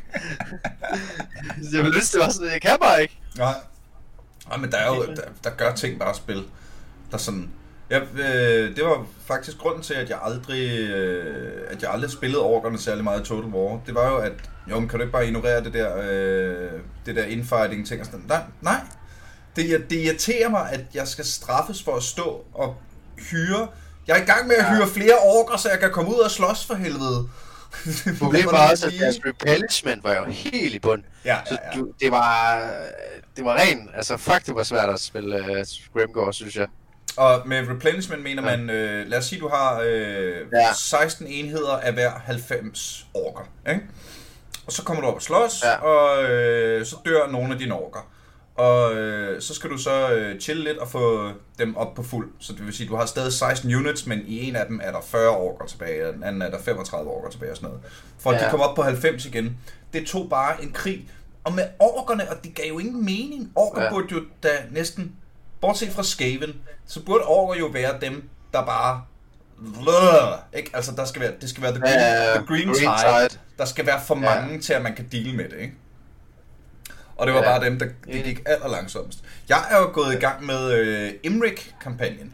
jeg ville ønske, det var sådan, jeg kan bare ikke. Nej. Nej, men der er jo, der, der gør ting bare spil. Der sådan... Ja, øh, det var faktisk grunden til, at jeg aldrig, øh, at jeg aldrig spillede orkerne særlig meget i Total War. Det var jo, at jo, men kan du ikke bare ignorere det der, øh, det der infighting ting og sådan Nej, nej. Det, det irriterer mig, at jeg skal straffes for at stå og hyre. Jeg er i gang med at hyre flere orker, så jeg kan komme ud og slås for helvede. Problemet var også, at deres replenishment var jo helt i bund. Ja, Så ja, ja. du, det var, det var ren, altså fuck, det var svært at spille uh, Grimgård, synes jeg. Og med replenishment mener man, øh, lad os sige, du har øh, Ja. 16 enheder af hver 90 orker. Ikke? Og så kommer du op og slås, Ja. og øh, så dør nogle af dine orker. og øh, så skal du så øh, chille lidt og få dem op på fuld. Så det vil sige, du har stadig 16 units, men i en af dem er der 40 år tilbage, og den anden er der 35 år tilbage og sådan noget. For ja. Ja. de kommer op på 90 igen. Det tog bare en krig. Og med orkerne, og det gav jo ingen mening. Orker ja. Ja. burde jo da næsten, bortset fra Skaven, så burde orker jo være dem, der bare... Bløh, ikke? Altså, der skal være, det skal være the green, Ja, the green, green tide. tide. Der skal være for Ja. mange til, at man kan deal med det, ikke? Og det var Ja. bare dem, der det gik aller langsomst. Jeg er jo gået i gang med øh, Imrik-kampagnen.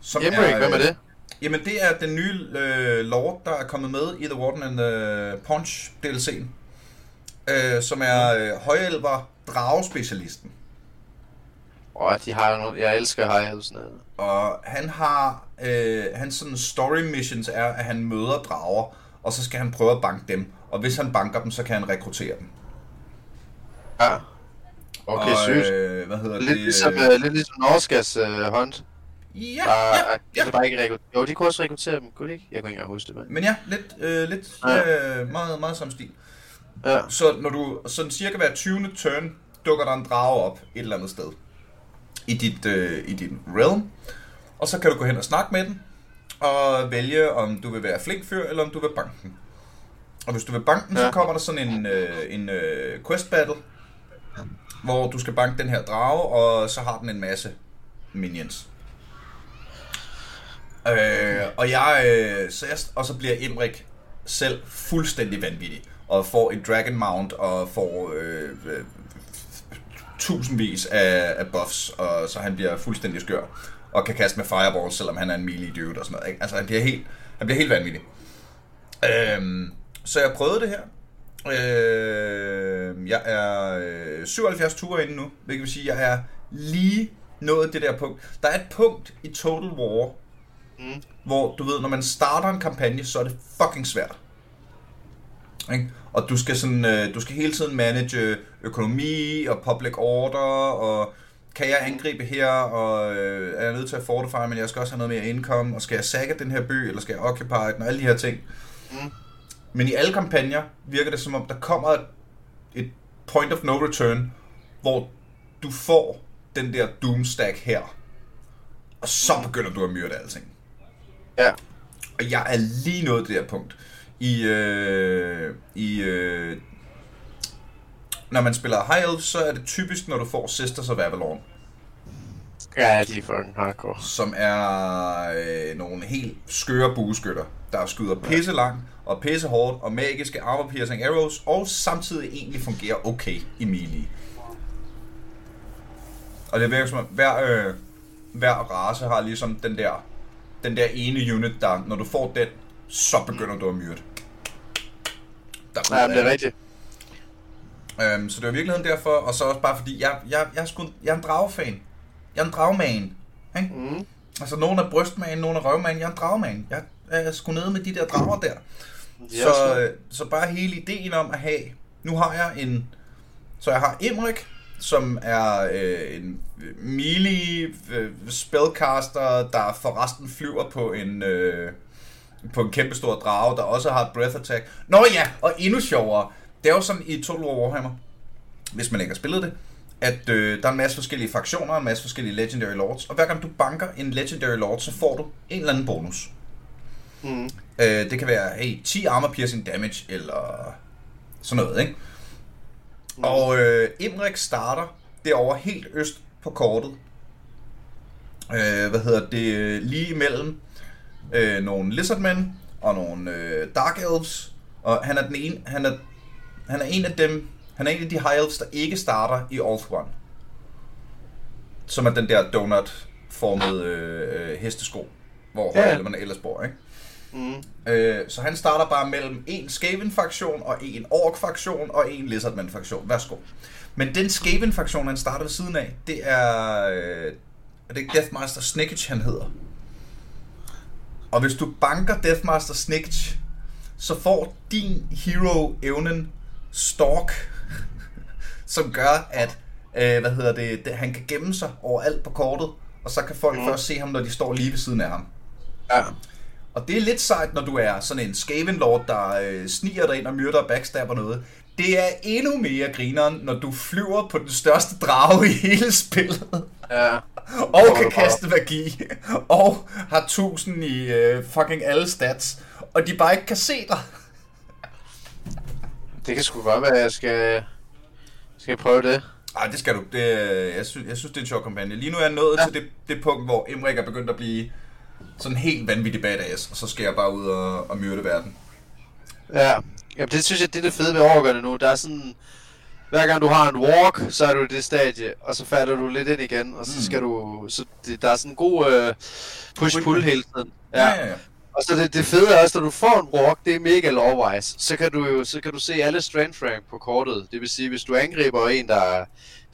Som Emmerich, hvem er det? Jamen, det er den nye øh, lord, der er kommet med i The Warden and the Punch DLC'en. Øh, som er øh, højelver dragespecialisten. Åh, de har nogle... Jeg elsker High Elves. Og han har, øh, hans sådan story missions er, at han møder drager, og så skal han prøve at banke dem. Og hvis han banker dem, så kan han rekruttere dem. Ja. Okay, og, sygt. Øh, hvad hedder Lidt det? ligesom, uh, lidt ligesom Norskas uh, Hunt. Ja, Bare, ja, ja, ja. bare ikke rekruttere. Jo, de kunne også rekruttere dem, kunne de ikke? Jeg kunne ikke engang huske det, men... Men ja, lidt, øh, lidt Ja. øh, meget, meget samme stil. Ja. Så når du sådan cirka hver 20. turn, dukker der en drage op et eller andet sted i dit, øh, i din realm. Og så kan du gå hen og snakke med den, og vælge, om du vil være flink fyr, eller om du vil banke den. Og hvis du vil banke den, ja. så kommer der sådan en, øh, en øh, quest battle, hvor du skal banke den her drage, og så har den en masse minions. Øh, og jeg, øh, så jeg, og så bliver Imrik selv fuldstændig vanvittig, og får et Dragon Mount, og får øh, øh, tusindvis af, af buffs, og så han bliver fuldstændig skør, og kan kaste med fireballs, selvom han er en melee dude og sådan noget. Ikke? Altså han bliver helt, han bliver helt vanvittig. Øhm, så jeg prøvede det her. Øh, jeg er øh, 77 ture inde nu, hvilket vil sige, at jeg er lige nået det der punkt. Der er et punkt i Total War, Mm. hvor du ved, når man starter en kampagne, så er det fucking svært. Ikke? Og du skal, sådan, øh, du skal hele tiden manage økonomi og public order, og kan jeg angribe her, og øh, er jeg nødt til at fortify, men jeg skal også have noget mere income, og skal jeg sække den her by, eller skal jeg occupy den, og alle de her ting. Mm. Men i alle kampagner virker det som om, der kommer et, et point of no return, hvor du får den der doomstack her, og så begynder du at myrde alting. Ja. Og jeg er lige nået det der punkt. I, øh, i øh, når man spiller High Elf, så er det typisk, når du får Sisters of Avalon, Ja, de er fucking hardcore. som er øh, nogle helt skøre bueskytter, der skyder pisse langt og pisse hårdt og magiske armor piercing arrows, og samtidig egentlig fungerer okay i melee. Og det virker som om, hver, øh, hver race har ligesom den der, den der ene unit, der når du får den, så begynder du at myrde. Der Ja, det er rigtigt. Øhm, så det var i virkeligheden derfor, og så også bare fordi, jeg, jeg, jeg, er, sgu, jeg er en dragefan. Jeg er en dragman. Ikke? Mm. Altså, nogen er brystman, nogen er røvman. Jeg er en dragman. Jeg er sgu nede med de der drager der. Ja, Så, så- øh, så bare hele ideen om at have... Nu har jeg en... Så jeg har Imrik, som er øh, en melee øh, spellcaster, der forresten flyver på en... Øh, på en kæmpe stor drage, der også har et breath attack. Nå ja, og endnu sjovere. Det er jo sådan i Total War Warhammer, hvis man ikke har spillet det, at øh, der er en masse forskellige fraktioner, en masse forskellige Legendary Lords, og hver gang du banker en Legendary Lord, så får du en eller anden bonus. Mm. Øh, det kan være, hey, 10 armor piercing damage, eller sådan noget, ikke? Mm. Og øh, Imrik starter derovre helt øst på kortet. Øh, hvad hedder det? Lige imellem øh, nogle lizardmen og nogle øh, dark elves. Og han er den ene, han er, han er en af dem, han er en af de high elves, der ikke starter i Alt One. Som er den der donut-formede øh, hestesko, hvor Ja. man ellers bor, ikke? Mm. Øh, så han starter bare mellem en Skaven-faktion og en Orc-faktion og en Lizardman-faktion. Værsgo. Men den Skaven-faktion, han starter ved siden af, det er... Øh, er det ikke Deathmaster Snickage, han hedder? Og hvis du banker Deathmaster Snickage, så får din hero evnen Stalk, som gør, at øh, hvad hedder det, det, han kan gemme sig overalt på kortet, og så kan folk. Mm. først se ham, når de står lige ved siden af ham. Ja. Og det er lidt sejt, når du er sådan en Skaven Lord, der øh, sniger dig ind og myrder og backstabber noget. Det er endnu mere grineren, når du flyver på den største drage i hele spillet. Ja. Og kan kaste magi. Og har 1000 i øh, fucking alle stats. Og de bare ikke kan se dig. Det kan sgu godt være, at jeg skal, skal prøve det. Ej, det skal du. Det, øh, jeg, synes, jeg synes, det er en sjov kampagne. Lige nu er jeg nået. Ja. til det, det punkt, hvor Emrik er begyndt at blive sådan helt vanvittig badass. Og så skal jeg bare ud og, og myrde verden. Ja. Jamen, det synes jeg, det er det fede ved overgørende nu. Der er sådan... Hver gang du har en walk, så er du i det stadie, og så falder du lidt ind igen, og så Mm. skal du... Så det, der er sådan en god øh, push-pull hele tiden. Ja, ja, ja. Og så det, det fede er også, når du får en walk, det er mega lovwise, så kan du jo så kan du se alle strength rank på kortet. Det vil sige, hvis du angriber en, der er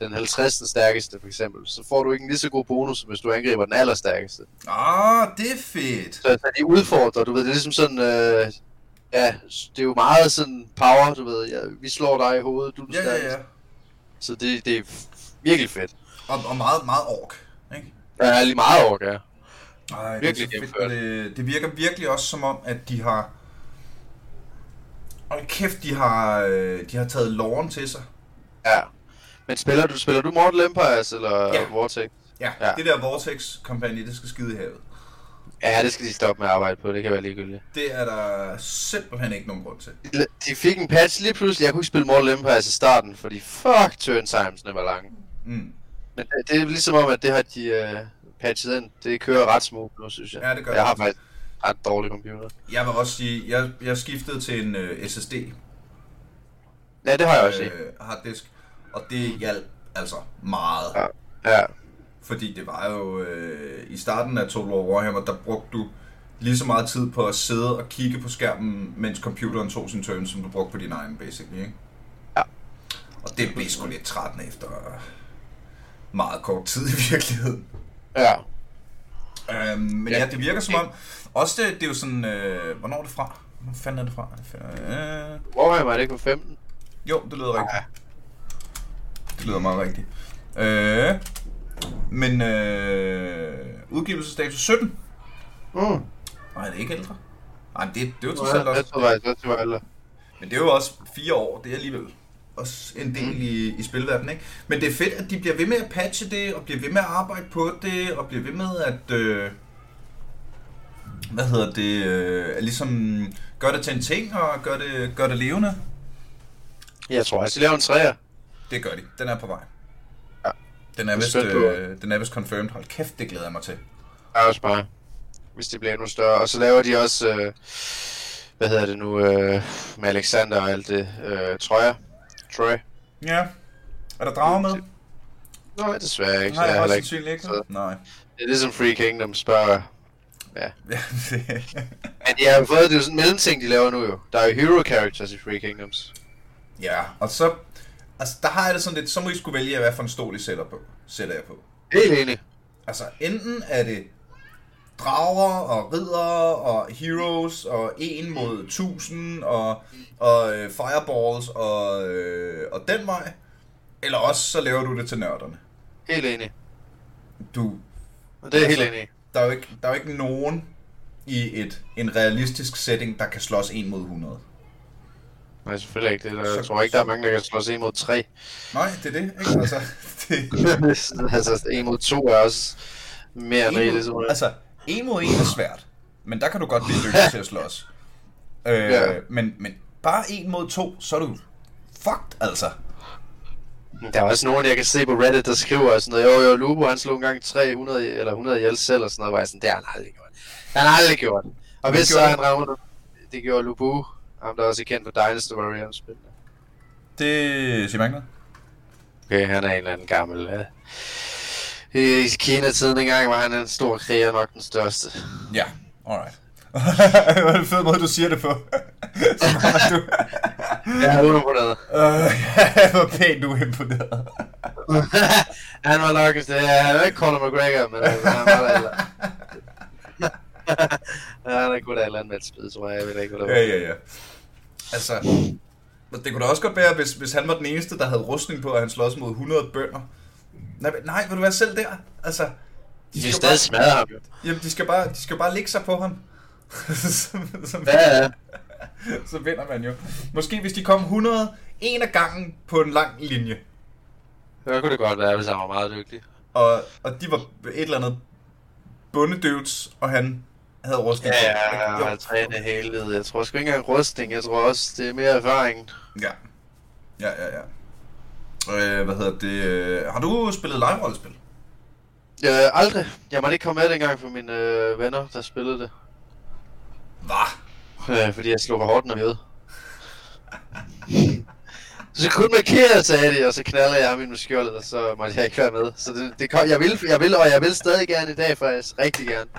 den 50. stærkeste, for eksempel, så får du ikke en lige så god bonus, som hvis du angriber den allerstærkeste. Ah, det er fedt. Så, så de udfordrer, du ved, det er ligesom sådan, øh, ja, det er jo meget sådan power, du ved, ja, vi slår dig i hovedet, du er Ja, ja, ja. Så det, det er virkelig fedt. Og, og meget, meget ork. Ikke? Er lige meget over, ja. Ej, Virkelig det, er fedt, det, det virker virkelig også som om, at de har... Og kæft, de har, øh, de har taget loven til sig. Ja. Men spiller du, spiller du Mortal Empires eller Ja. ja. Vortex? Ja, ja. Ja. det der Vortex-kampagne, det skal skide i havet. Ja, det skal de stoppe med at arbejde på, det kan være ligegyldigt. Det er der simpelthen ikke nogen grund til. De- fik en patch lige pludselig, jeg kunne ikke spille Mortal Empires i starten, fordi fuck turn timesene var lange. Mm. Men det, det er ligesom om, at det har de uh, patchet ind. Det kører ret smooth nu, synes jeg. Ja, det gør Jeg har faktisk ret dårlig computer. Jeg vil også sige, jeg, jeg skiftede til en øh, SSD Ja, det har jeg også. Øh, øh, harddisk, og det hjalp altså meget. Ja. ja. Fordi det var jo øh, i starten af Total War Warhammer, der brugte du lige så meget tid på at sidde og kigge på skærmen, mens computeren tog sin turn, som du brugte på din egen, basically, ikke? Ja. Og det blev sgu lidt trættende efter meget kort tid i virkeligheden. Ja. Øhm, men Ja. ja, det virker som om, også det, det er jo sådan, øh, hvornår er det fra? Hvor fanden er det fra? Øh, Warhammer er det ikke på 15? jo, det lyder rigtigt. Det lyder meget rigtigt. Øh, men øh, udgivelsesdato 17. Mm. Nej, det er ikke ældre. Nej, det, det er jo trods alt jeg også. tror faktisk, jeg aldrig. Men det er jo også fire år, det er alligevel også en del Mm. i, i spilverdenen, ikke? Men det er fedt, at de bliver ved med at patche det, og bliver ved med at arbejde på det, og bliver ved med at... Øh, hvad hedder det? Øh, ligesom gøre det til en ting, og gøre det, gør det levende. Jeg tror også, de laver en træer. Det gør de. Den er på vej. Den er vist, øh, den er vist confirmed. Hold kæft, det glæder jeg mig til. Jeg også bare. Hvis det bliver endnu større. Og så laver de også, øh, hvad hedder det nu, øh, med Alexander og alt det, øh, Troja. Troy. Ja. Er der drager med? Nej, desværre ikke. Nej, jeg er heller ikke. så- Nej. Det er ligesom Free Kingdom spørger. Ja, Men de har fået, det er jo sådan en mellemting, de laver nu jo. Der er jo hero characters i Free Kingdoms. ja, og så... Altså, der har jeg det sådan lidt, så må I skulle vælge, hvad for en stol I sætter på. Sætter jeg på. Helt enig. Altså, enten er det drager og ridder og heroes og en mod tusind og, og øh, fireballs og, øh, og den vej. Eller også så laver du det til nørderne. Helt enig. Du, Og det er helt Altså- enig. der er jo ikke, der er jo ikke nogen i et, en realistisk setting, der kan slås en mod 100. Nej, selvfølgelig ikke. Det er, der, Så- jeg tror ikke, der er mange, der kan slås en mod tre. Nej, det er det, ikke? Altså, det, altså, en mod to er også mere rigeligt. altså, en mod en er svært, men der kan du godt blive dygtig til at slås. Øh, Ja. men, men bare en mod to, så er du fucked, altså. Der er også nogen, jeg kan se på Reddit, der skriver sådan noget, jo jo, Lubo han slog engang 300 eller 100 ihjel selv og sådan noget, hvor jeg sådan, det har han aldrig gjort. Det har han aldrig gjort. Og hvis så han rammer det, det gjorde Lubu, ham der også er kendt for Dynasty Warriors spil. Det siger man ikke. Okay, han er en eller anden gammel, uh, i Kina-tiden engang var han en stor kriger, nok den største. Ja, alright. det var en fed måde, du siger det på. du, Jeg er undervurderet. øh, jeg var pænt uimponeret. han var nok, det er jo ikke Conor McGregor, men altså, han var der. Ja, han er godt af et eller andet med et spid, tror jeg. Jeg ved ikke, hvad det var. Ja, ja, ja. Altså, det kunne da også godt være, hvis, hvis han var den eneste, der havde rustning på, at han slås mod 100 bønder. Nej, nej, vil du være selv der? Altså, De skal skal stadig smadre ham. Jamen, de skal bare, de skal bare ligge sig på ham. så, så, Ja, ja. så vinder man jo. Måske hvis de kom 100 en af gangen på en lang linje. Det kunne det godt være, hvis han var meget dygtig. Og, og de var et eller andet bundedøvs, og han havde rustning Ja, ja, jeg har trænet hele. Jeg tror sgu ikke engang rustning. Jeg tror også, det er mere erfaring. Ja. Ja, ja, ja. Øh, hvad hedder det? øh, Har du spillet live-rollespil? Jeg, Øh, aldrig. Jeg måtte ikke komme med dengang for mine øh, venner, der spillede det. Hvad? Øh, fordi jeg slog for hårdt når ved. Så kun markere, sagde de, og så knaldede jeg ham ind med skjoldet, og så måtte jeg ikke være med. Så det, det kom, jeg, vil, jeg vil, og jeg vil stadig gerne i dag, faktisk. Rigtig gerne.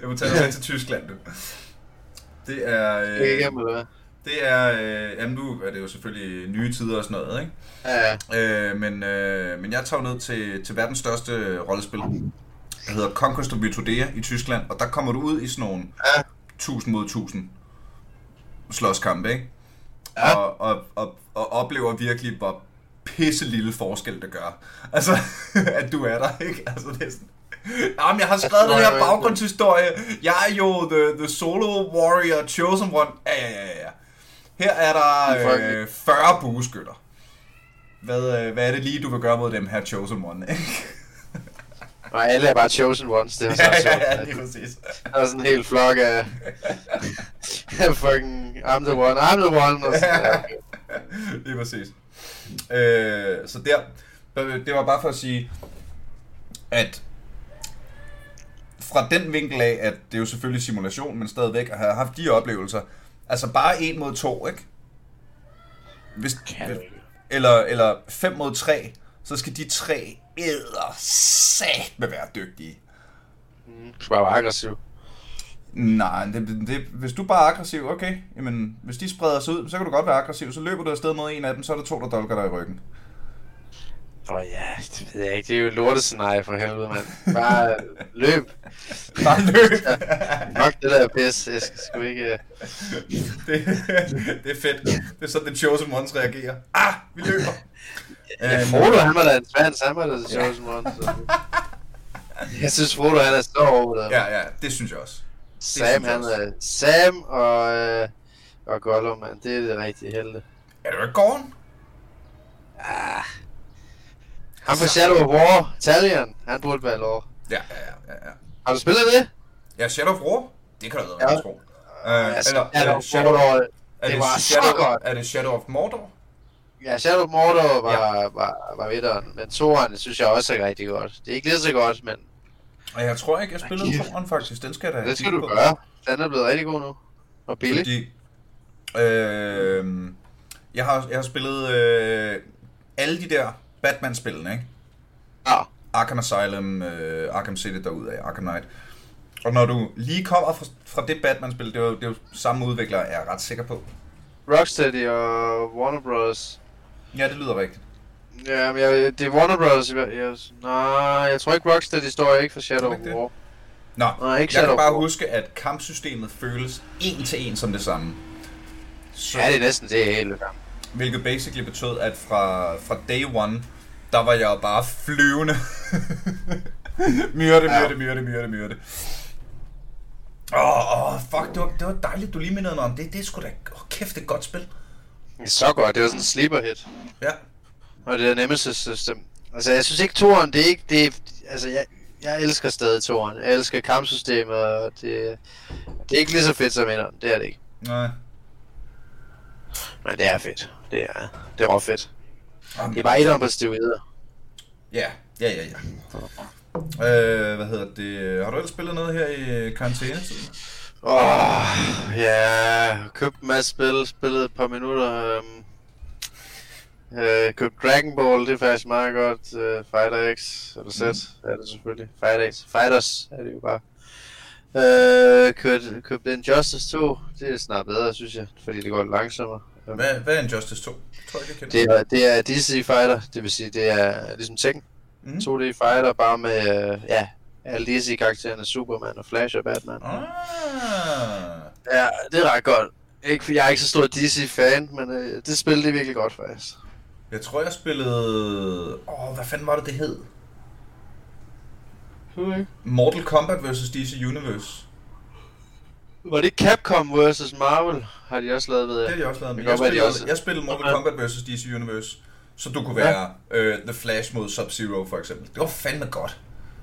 Jeg må tage dig til Tyskland, du. Det er... Det er Øh, ikke eller hvad? det er... Øh, jamen, nu er det jo selvfølgelig nye tider og sådan noget, ikke? Ja, ja. Øh, men, øh, men jeg tager ned til, til verdens største rollespil. Der hedder Conquest of Vytodea i Tyskland, og der kommer du ud i sådan nogle Ja. 1000 mod 1000 slåskampe, ikke? Ja. Og, og, og, og oplever virkelig, hvor pisse lille forskel det gør. Altså, at du er der, ikke? Altså, det er sådan... Jamen, jeg har skrevet den her baggrundshistorie. Jeg er jo the, the solo warrior chosen one. Ja, ja, ja, ja. Her er der øh, 40 bueskytter. Hvad, øh, hvad er det lige, du vil gøre mod dem her chosen one? Og alle er bare chosen ones, det er så ja, sjovt. ja, ja, lige præcis. Der er sådan en hel flok af... af fucking, I'm the one, I'm the one, og sådan, ja, okay. Lige præcis. Øh, så der, det var bare for at sige, at fra den vinkel af, at det er jo selvfølgelig simulation, men stadigvæk at have haft de oplevelser, altså bare en mod to, ikke? Hvis, Kan eller, eller fem mod tre, så skal de tre æder sat med være dygtige. Du skal bare være aggressiv. Nej, det, det, hvis du bare er aggressiv, okay. Jamen, hvis de spreder sig ud, så kan du godt være aggressiv. Så løber du afsted mod en af dem, så er der to, der dolker dig i ryggen. Åh oh, ja, det ved jeg ikke. Det er jo lortescenarie for helvede, mand. Bare løb. Bare løb. Nok det der pis. Jeg skal sgu ikke... øh, det, det er fedt. Det er sådan, The Chosen Ones reagerer. Ah, vi løber. Ja, Øhm, Frodo, han var da en svans. Han var da the chosen one. Så. Jeg synes, Frodo, han er så over der. Ja, ja, det synes jeg også. Sam, synes jeg han også. er... Sam og... Øh, og Gollum, man. Det er det rigtige helte. Er du ikke gården? Ah. Han fra Shadow of War, Talion, han burde være lov. Ja, ja, ja, ja. Har du spillet det? Ja, Shadow of War? Det kan du da Ja. ja. tro. Uh, Altså, eller, Shadow er of Shadow, Mordor, er det var så Shadow, godt. Er det Shadow of Mordor? Ja, Shadow of Mordor var, ja. var, var vitteren, men toeren synes jeg også er rigtig godt. Det er ikke lige så godt, men Og jeg tror ikke, jeg spillede toren faktisk. Den skal jeg da det skal du gøre. Den er blevet rigtig god nu. Og billig. Fordi, øh, jeg, har, jeg har spillet øh, alle de der Batman-spillene, ikke? Ja. Arkham Asylum, øh, Arkham City derud af, Arkham Knight. Og når du lige kommer fra, fra det Batman-spil, det er, jo, det er jo samme udvikler, er jeg ret sikker på. Rocksteady og Warner Bros. Ja, det lyder rigtigt. Ja, men jeg, det er Warner Bros. Jeg, jeg, nej, jeg tror ikke Rocksteady står ikke for Shadow of? War. Nå, Nej, ikke jeg Shadow kan bare War. huske, at kampsystemet føles en til en som det samme. Så, Ja, det er næsten det hele. Hvilket basically betød, at fra, fra day one, der var jeg bare flyvende. myrde, myrde, myrde, myrde, myrde. Åh, oh, fuck, det var, det var dejligt, du lige mindede mig om det. Det er sgu da, oh, kæft, det er et godt spil. Det er så godt. Det var sådan en sleeper hit. Ja, Og det er Nemesis system. Altså, jeg synes ikke, toren, det er ikke, det er, altså, jeg, jeg elsker stadig toren. Jeg elsker kampsystemet, og det, det er ikke lige så fedt som etteren. Det er det ikke. nej. Men det er fedt. Det er, det er fedt. Jamen, Det er bare etteren på steroider. Ja, ja, ja, ja. Øh, hvad hedder det? Har du ellers spillet noget her i karantænetiden? Åh, oh, ja, købt en masse spil, spillet et par minutter. Um, øh, købt Dragon Ball, det er faktisk meget godt. Uh, Fighter X, eller Z, mm. er det selvfølgelig. Fighter X, Fighters er det jo bare. Øh, købt, købt Injustice 2, det er snart bedre, synes jeg, fordi det går langsommere. Hvad, hvad er Injustice 2? Det er, det er DC Fighter, det vil sige, det er ligesom Tekken. Mm. 2D Fighter, bare med, øh, ja, alle DC-karaktererne, Superman og Flash og Batman. Ah. Ja, det er ret godt. Ikke, for jeg er ikke så stor DC-fan, men øh, det spil det er virkelig godt faktisk. Jeg tror, jeg spillede... Åh, oh, hvad fanden var det, det hed? Mortal Kombat vs. DC Universe. Var det Capcom vs. Marvel? Har de også lavet, ved Det jeg? har de også lavet. Det Men jeg, godt være, de spillede, også- jeg spillede Mortal Ja. Kombat vs. DC Universe. Så du kunne Ja. være øh, The Flash mod Sub-Zero for eksempel. Det var fandme godt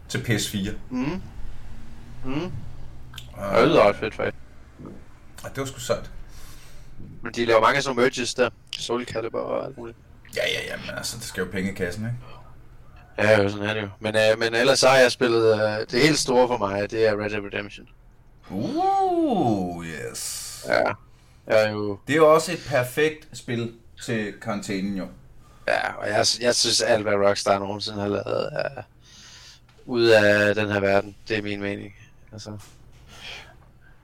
til PS4. Mm. Mm. Uh, Det lyder fedt, faktisk. det var sgu sejt. Men de laver mange nogle merges der. Soul Calibur og alt muligt. Ja, ja, ja, men altså, det skal jo penge i kassen, ikke? Ja, jo, sådan er det jo. Men, øh, men ellers så har jeg spillet... Øh, det helt store for mig, det er Red Dead Redemption. Uh, yes. Ja. Jeg er jo... Det er jo også et perfekt spil til karantænen, jo. Ja, og jeg, jeg synes alt, hvad Rockstar nogensinde har lavet, er ud af den her verden. Det er min mening. Altså.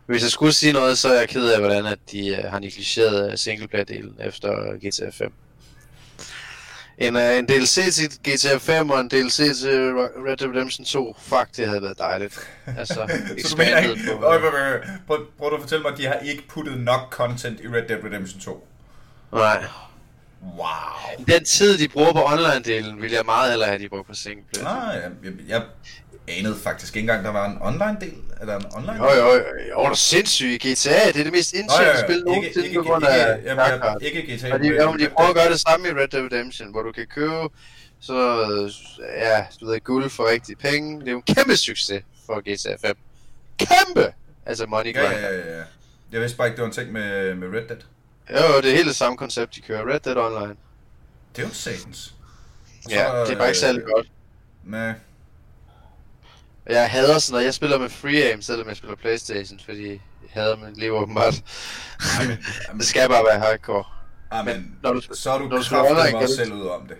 Hvis jeg skulle sige noget, så er jeg ked af, hvordan at de uh, har negligeret øh, singleplayer-delen efter GTA 5. En, uh, en DLC til GTA 5 og en DLC til Red Dead Redemption 2, fuck, det havde været dejligt. Altså, Så du mener ikke... på... Øj, øj, øj, prøv, at fortælle mig, at de har ikke puttet nok content i Red Dead Redemption 2. Nej. Wow. Den tid, de bruger på online-delen, vil jeg meget hellere have, de bruger på singleplayer. Nej, jeg, jeg, jeg anede faktisk ikke engang, der var en online-del. Er der en online Jo, jo, jo, det er sindssygt. GTA, det er det mest ja, ja. spil Ikke, nogensinde ikke, på grund ikke, af jamen, jeg, Dark ikke GTA. Og de, men jamen, de prøver at gøre det samme i Red Dead Redemption, hvor du kan købe så, øh, ja, du ved, guld for rigtige penge. Det er jo en kæmpe succes for GTA 5. Kæmpe! Altså money Ja, grind. ja, ja, ja. Jeg vidste bare ikke, det var en ting med, med Red Dead. Jo, det er helt det samme koncept, de kører. Red Dead Online. Det er jo satans. Ja, det er bare ikke særlig godt. Nej. Jeg hader sådan noget. Jeg spiller med free aim, selvom jeg spiller Playstation, fordi jeg hader mit liv åbenbart. Jamen, det skal bare være hardcore. Jamen, når du- så er du, når du kraftigt også selv ud om det.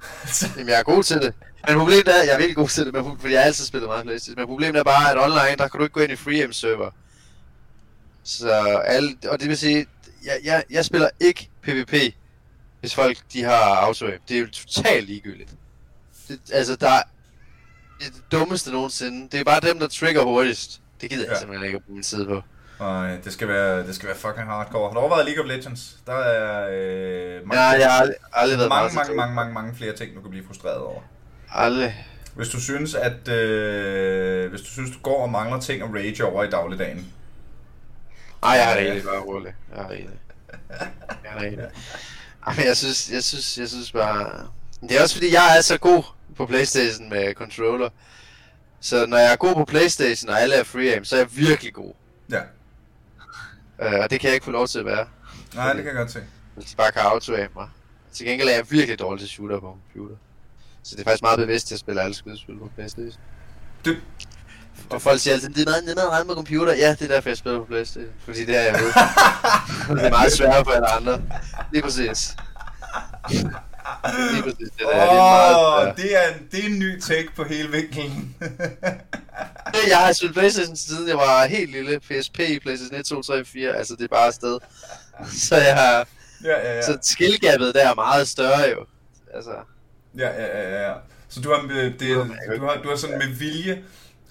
Jamen, jeg er god til det. Men problemet er, jeg er virkelig god til det, men, fordi jeg har altid spillet meget Playstation. Men problemet er bare, at online, der kan du ikke gå ind i freeam server. Så alle, og det vil sige, jeg, jeg, jeg spiller ikke PvP, hvis folk de har auto -aim. Det er jo totalt ligegyldigt. Det, altså, der er det, dummeste nogensinde. Det er bare dem, der trigger hurtigst. Det gider jeg Ja. simpelthen ikke at bruge min tid på. Nej, det skal være, det skal være fucking hardcore. Har du overvejet League of Legends? Der er øh, mange, Ja, jeg har aldrig, aldrig været mange, mange, mange, mange, mange flere ting, du kan blive frustreret over. Aldrig. Hvis du synes, at øh, hvis du synes, du går og mangler ting at rage over i dagligdagen. Ej, jeg har det egentlig bare roligt. Jeg har det egentlig. Jeg har det egentlig. Ej, men jeg synes, jeg synes, jeg synes bare... Det er også fordi, jeg er så god på Playstation med controller. Så når jeg er god på Playstation, og alle er free aim, så er jeg virkelig god. Ja. Uh, og det kan jeg ikke få lov til at være, Nej, det kan jeg godt se. hvis de bare kan auto mig. Til gengæld er jeg virkelig dårlig til shooter på computer. Så det er faktisk meget bevidst, at jeg spiller alle skydespil på Playstation. Det, Og folk siger altid, det er meget nemmere at på computer. Ja, det er derfor, jeg spiller på Playstation. Fordi det er jeg ved. det er meget sværere for alle andre. Lige præcis. Det, der, det er meget det er, en, det er en ny take på hele vinkelen. Jeg har spillet Playstation siden jeg var helt lille. PSP, Playstation 1, 2, 3, 4. Altså, det er bare afsted. Så jeg har... ja, ja, ja. Så skillgapet der er meget større jo. Altså, Ja, ja, ja, ja. Så du har, det, du har, du har sådan med vilje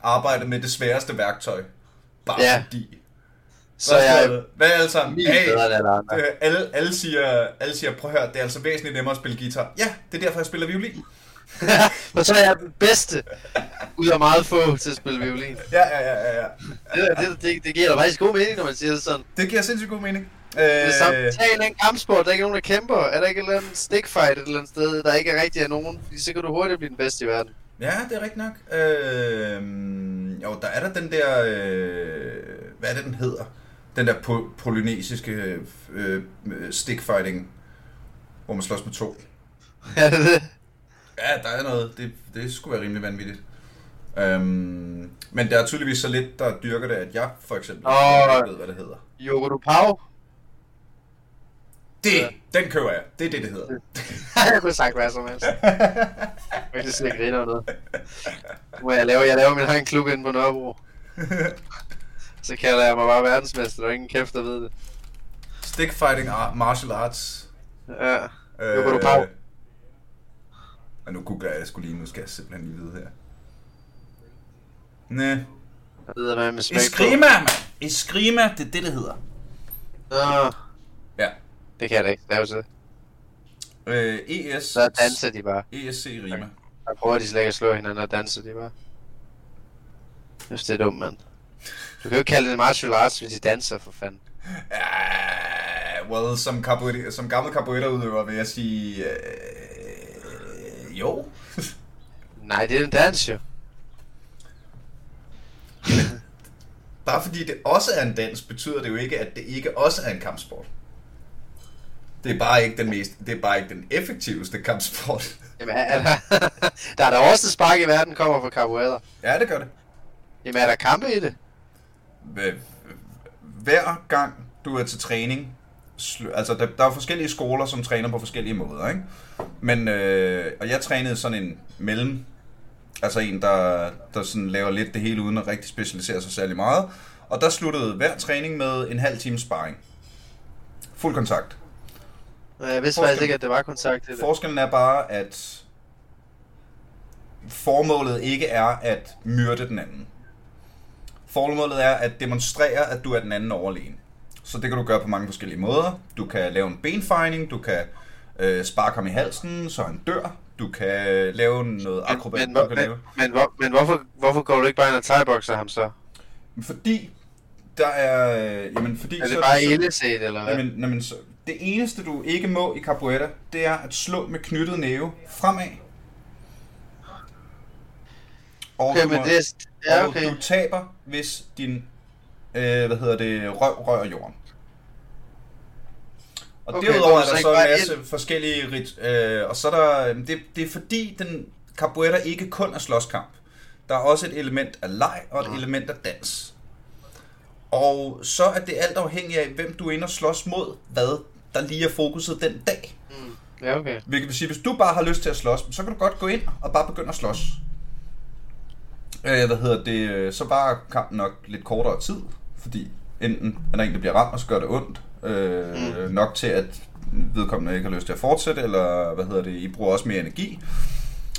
arbejdet med det sværeste værktøj. Bare Ja. fordi. Så jeg Hvad er alle sammen? andre. øh, alle, alle, siger, alle siger, prøv at høre, det er altså væsentligt nemmere at spille guitar. Ja, det er derfor, jeg spiller violin. Og så er jeg den bedste ud af meget få til at spille violin. Ja, ja, ja, ja, ja. Det, det, det, det giver da faktisk god mening, når man siger det sådan. Det giver sindssygt god mening. Det er samme, Øh, tag en anden kampsport, der er ikke nogen, der kæmper. Er der ikke et eller andet stickfight et eller andet sted, der ikke er rigtig af nogen? Fordi så kan du hurtigt blive den bedste i verden. ja, det er rigtigt nok. Øh, jo, der er der den der... Øh, hvad er det, den hedder? Den der po- polynesiske øh, stickfighting, hvor man slås med to. Er det det? Ja, der er noget. Det, det skulle være rimelig vanvittigt. Øhm, men der er tydeligvis så lidt, der dyrker det, at jeg for eksempel Åh. ikke ved, hvad det hedder. Yoko Pau? Det, Ja. den køber jeg. Det er det, det hedder. jeg kunne sagt hvad som helst. Jeg kan slet ikke grine over noget. Må jeg lave, jeg laver min egen klub inde på Nørrebro. Så kalder jeg mig bare verdensmester, der er ingen kæft, der ved det. Stick fighting art, martial arts. Ja. Yoko du Pau. Og nu googler jeg sgu lige, nu skal jeg simpelthen lige vide her. Næ. Jeg ved, hvad med smæk på. Eskrima, mand! Eskrima, det er det, det hedder. Nå, Ja. det kan jeg da ikke lave til. Øh, ES... Så danser de bare. ESC Rima. Så prøver de slet ikke at slå hinanden og danser de bare. Jeg synes, det er dumt, mand. Du kan jo kalde det martial arts, hvis I danser, for fanden. Uh, well, som, capoeira, som gammel capoeira-udøver vil jeg sige... Uh, jo. Nej, det er en dans, jo. Bare fordi det også er en dans, betyder det jo ikke, at det ikke også er en kampsport. Det er bare ikke den mest, det er bare ikke den effektiveste kampsport. Jamen, er, er der, der er der også spark i verden, kommer fra capoeira. Ja, det gør det. Jamen, er der kampe i det? Hver- gang du er til træning, altså der, der er forskellige skoler, som træner på forskellige måder, ikke? Men, øh, og jeg trænede sådan en mellem, altså en, der, der sådan laver lidt det hele, uden at rigtig specialisere sig særlig meget. Og der sluttede hver træning med en halv time sparring. Fuld kontakt. Nej, Jeg vidste faktisk ikke, at det var kontakt det. Forskellen er bare, at formålet ikke er at myrde den anden. Formålet er at demonstrere, at du er den anden overlegen. Så det kan du gøre på mange forskellige måder. Du kan lave en benfejning, du kan øh, sparke ham i halsen, så han dør. Du kan lave noget akrobat. Men, men, men, lave. men, hvor, men hvorfor, hvorfor går du ikke bare ind og thai-boxer ham så? Fordi der er... Øh, jamen, fordi Er det så, bare så, illeset, eller hvad? jamen, jamen, så, det eneste, du ikke må i capoeira, det er at slå med knyttet næve fremad. Og Okay, du men må- det er... Ja, og okay. du taber, hvis din øh, hvad hedder det, røv rører jorden. Og Okay, derudover er der så en masse forskellige rit, øh, og så er der, det, det er fordi den capoeira ikke kun er slåskamp. Der er også et element af leg og et element af dans. Og så er det alt afhængigt af, hvem du er inde og slås mod, hvad der lige er fokuset den dag. Ja, okay. Hvilket vil sige, hvis du bare har lyst til at slås, så kan du godt gå ind og bare begynde at slås. Øh, hvad hedder det? øh, Så var kampen nok lidt kortere tid, fordi enten er der en, der bliver ramt, og så gør det ondt. Øh, mm. Nok til, at vedkommende ikke har lyst til at fortsætte, eller hvad hedder det, I bruger også mere energi.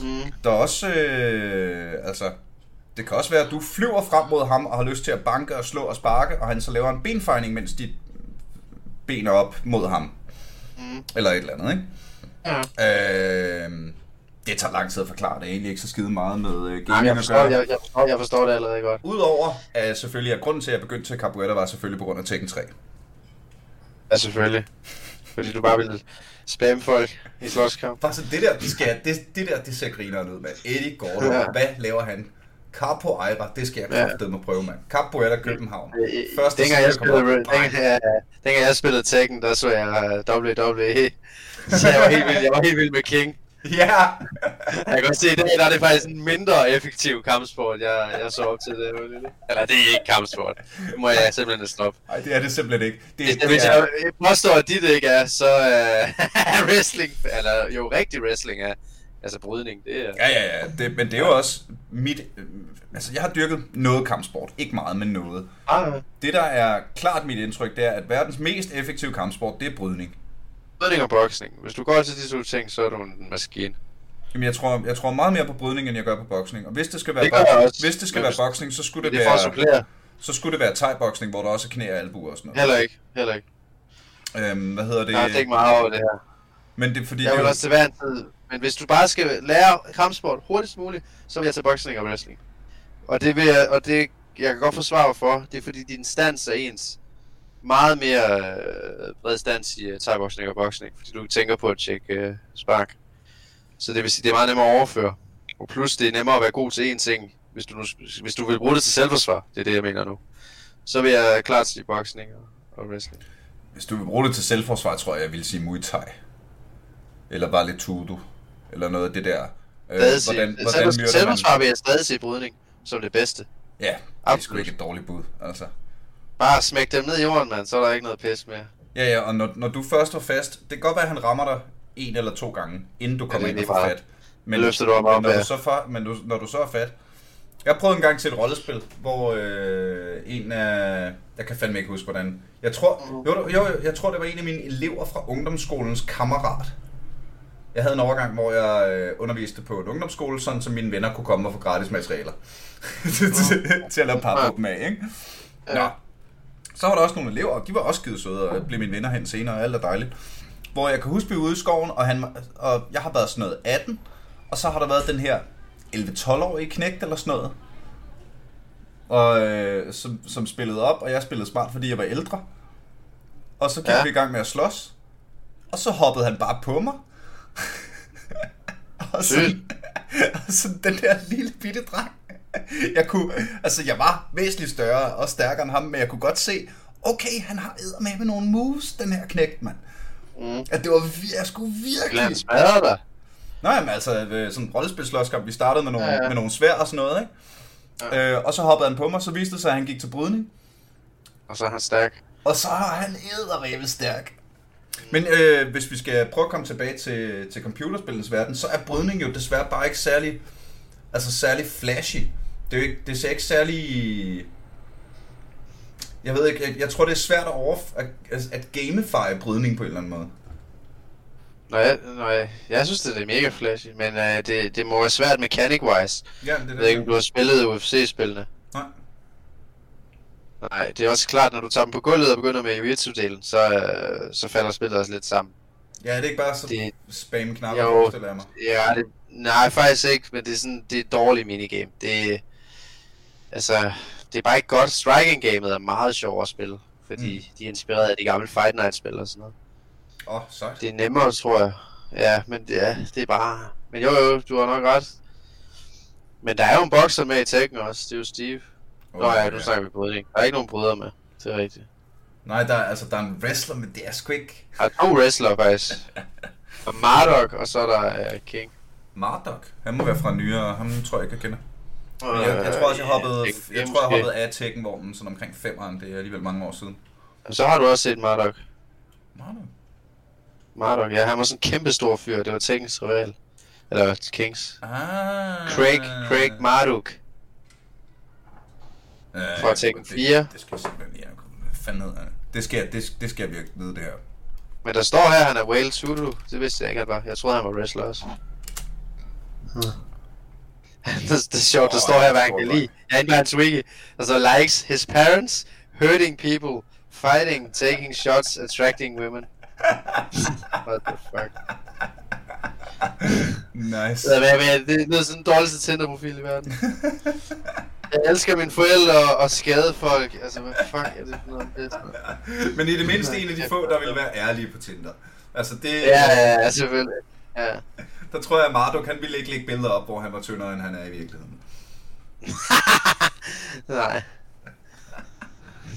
Mm. Der er også, øh, altså, det kan også være, at du flyver frem mod ham, og har lyst til at banke og slå og sparke, og han så laver en benfejning, mens dit ben er op mod ham. Mm. Eller et eller andet, ikke? Ja. Øh, det tager lang tid at forklare. Det er egentlig ikke så skide meget med øh, gaming jeg, at forstår, gøre. jeg, jeg, forstår, jeg forstår det allerede godt. Udover at selvfølgelig, at grunden til, at jeg begyndte til capoeira, var selvfølgelig på grund af Tekken 3. Ja, selvfølgelig. Fordi du bare vil spamme folk i slåskamp. Bare så det der, det, skal jeg, det, det der, det ser grineren ud, mand. Eddie Gordo, Ja. hvad laver han? Capoeira, det skal jeg Ja. kraftedeme prøve, mand. Capoeira København. Øh, Første dengang, jeg spillede, dengang, jeg, dengang jeg spillede Tekken, der så jeg WWE. Så jeg var helt vild, jeg var helt vild med King. Ja! Jeg kan godt se, i dag der er det faktisk en mindre effektiv kampsport, jeg, jeg så op til det. Eller det er ikke kampsport. Det må jeg simpelthen stoppe. Nej, det er det simpelthen ikke. Det, Hvis, det hvis er, jeg påstår, at dit ikke er, så uh, wrestling, eller jo rigtig wrestling er, altså brydning, det er... Ja, ja, ja. Det, men det er jo også mit... øh, Altså, jeg har dyrket noget kampsport. Ikke meget, men noget. Ah, Det, der er klart mit indtryk, det er, at verdens mest effektive kampsport, det er brydning. Brydning og boksning. Hvis du går til de to ting, så er du en maskine. Jamen, jeg tror, jeg tror meget mere på brydning, end jeg gør på boksning. Og hvis det skal være, Det også. hvis det skal være boksning, så skulle det, Det være, så skulle det være thai-boksning, hvor der også er knæ og albuer og sådan noget. Heller ikke, heller ikke. Øhm, hvad hedder det? Jeg har tænkt meget over det her. Men det er fordi, Jeg vil også til hver en tid. Men hvis du bare skal lære kampsport hurtigst muligt, så vil jeg tage boksning og wrestling. Og det vil jeg, og det, jeg kan godt forsvare for, det er fordi din stans er ens. Meget mere øh, bred i uh, thai-boksning og boksning, fordi du tænker på at tjekke øh, spark. Så det vil sige, det er meget nemmere at overføre. Og plus det er nemmere at være god til én ting, hvis du, nu, hvis du vil bruge det til selvforsvar. Det er det, jeg mener nu. Så vil jeg klart sige boksning og, og wrestling. Hvis du vil bruge det til selvforsvar, tror jeg, jeg vil sige Muay Thai. Eller bare lidt Tudo. Eller noget af det der. Øh, Stadig sige, hvordan, hvordan selvfors- selvforsvar man... vil jeg stadig se brydning som det bedste. Ja, det er sgu Absolut. ikke et dårligt bud. Altså. Bare smæk dem ned i jorden, mand, så er der ikke noget pis mere. Ja, ja, og når, når du først er fast, det kan godt være, at han rammer dig en eller to gange, inden du kommer det ind og får fat. Det løfter du men op, når ja. du så fa- men du, når du så er fat... Jeg prøvede en gang til et rollespil, hvor øh, en af... Jeg kan fandme ikke huske, hvordan... Jeg tror, jo, jo, jeg tror, det var en af mine elever fra ungdomsskolens kammerat. Jeg havde en overgang, hvor jeg øh, underviste på en ungdomsskole, sådan så mine venner kunne komme og få gratis materialer. til, til, at lave par dem af, ikke? Nå. Så var der også nogle elever, og de var også skide søde, og blev mine venner hen senere, og alt er dejligt. Hvor jeg kan huske, vi ude i skoven, og, han, og jeg har været sådan noget 18, og så har der været den her 11-12-årige knægt eller sådan noget. og, øh, som, som spillede op, og jeg spillede smart, fordi jeg var ældre. Og så gik ja. Vi i gang med at slås. Og så hoppede han bare på mig. og, så, Sygt. og så den der lille bitte dreng. Jeg kunne, altså jeg var væsentligt større og stærkere end ham, men jeg kunne godt se, okay, han har med med nogle moves, den her knægt, mand. Mm. At det var, jeg skulle virkelig... han smadre dig? Nej, men altså, sådan en rollespilslåskamp, vi startede med nogle, ja. ja. med nogle svær og sådan noget, ikke? Ja. Øh, og så hoppede han på mig, så viste det sig, at han gik til brydning. Og så er han stærk. Og så er han eddermame stærk. Men øh, hvis vi skal prøve at komme tilbage til, til computerspillens verden, så er brydning jo desværre bare ikke særlig, altså særlig flashy. Det, er ikke, det ser ikke særlig... Jeg ved ikke, jeg, jeg tror det er svært at, over, at, at gamify brydning på en eller anden måde. Nå, jeg, nå, jeg, jeg synes, det er mega flashy, men uh, det, det må være svært mechanic-wise. Ja, det er Jeg ved ikke, om du har spillet UFC-spillene. Nej. Nej, det er også klart, når du tager dem på gulvet og begynder med jiu-jitsu-delen, så, uh, så falder spillet også lidt sammen. Ja, det er ikke bare så Det- spam knapper, Jo. forestiller jeg mig. Ja, det, nej, faktisk ikke, men det er sådan, det er et dårligt minigame. Det, altså, det er bare ikke godt. Striking-gamet er meget sjovere at spille, fordi mm. de er inspireret af de gamle Fight Night-spil og sådan noget. Åh, oh, sejt. Det er nemmere, tror jeg. Ja, men det er, det er bare... Men jo, jo, du har nok ret. Men der er jo en bokser med i Tekken også, det er jo Steve. Nå ja, nu snakker vi brydning. Der er ikke nogen bryder med, det er rigtigt. Nej, der, er- altså, der er en wrestler, men det er sgu ikke... Der er to wrestlere faktisk. Og Marduk, og så er der uh, King. Marduk. Han må være fra nyere, ham tror jeg ikke, jeg kender. Men jeg, jeg tror også, jeg hoppede, jeg tror, jeg hoppede af Tekken-vognen sådan omkring 5'eren. Det er alligevel mange år siden. Og så har du også set Marduk. Marduk? Marduk, ja, han var sådan en kæmpe stor fyr. Det var Tekkens rival. Eller Kings. Ah. Craig, Craig Marduk. Øh, fra Tekken det- 4. Det, skal jeg simpelthen lige... Hvad fanden hedder det? Det skal, det, det skal jeg virkelig vide, det her. Men der står her, han er Whale Zulu. Det vidste jeg ikke, han var. Jeg troede, han var wrestler også. det, det er sjovt, der Åh, står her, hvad er han kan lide. Jeg er inde på hans wiki. Der står, likes his parents, hurting people, fighting, taking shots, attracting women. What the fuck? Nice. Det er, men, det er sådan den dårligste Tinder-profil i verden. Jeg elsker mine forældre og, skade folk. Altså, hvad fuck er det for noget pis? Men i det mindste en af de få, der vil være ærlige på Tinder. Altså det, Ja, ja, ja, selvfølgelig. Ja. Der tror jeg, at Marduk, han ville ikke lægge billeder op, hvor han var tyndere, end han er i virkeligheden. Nej.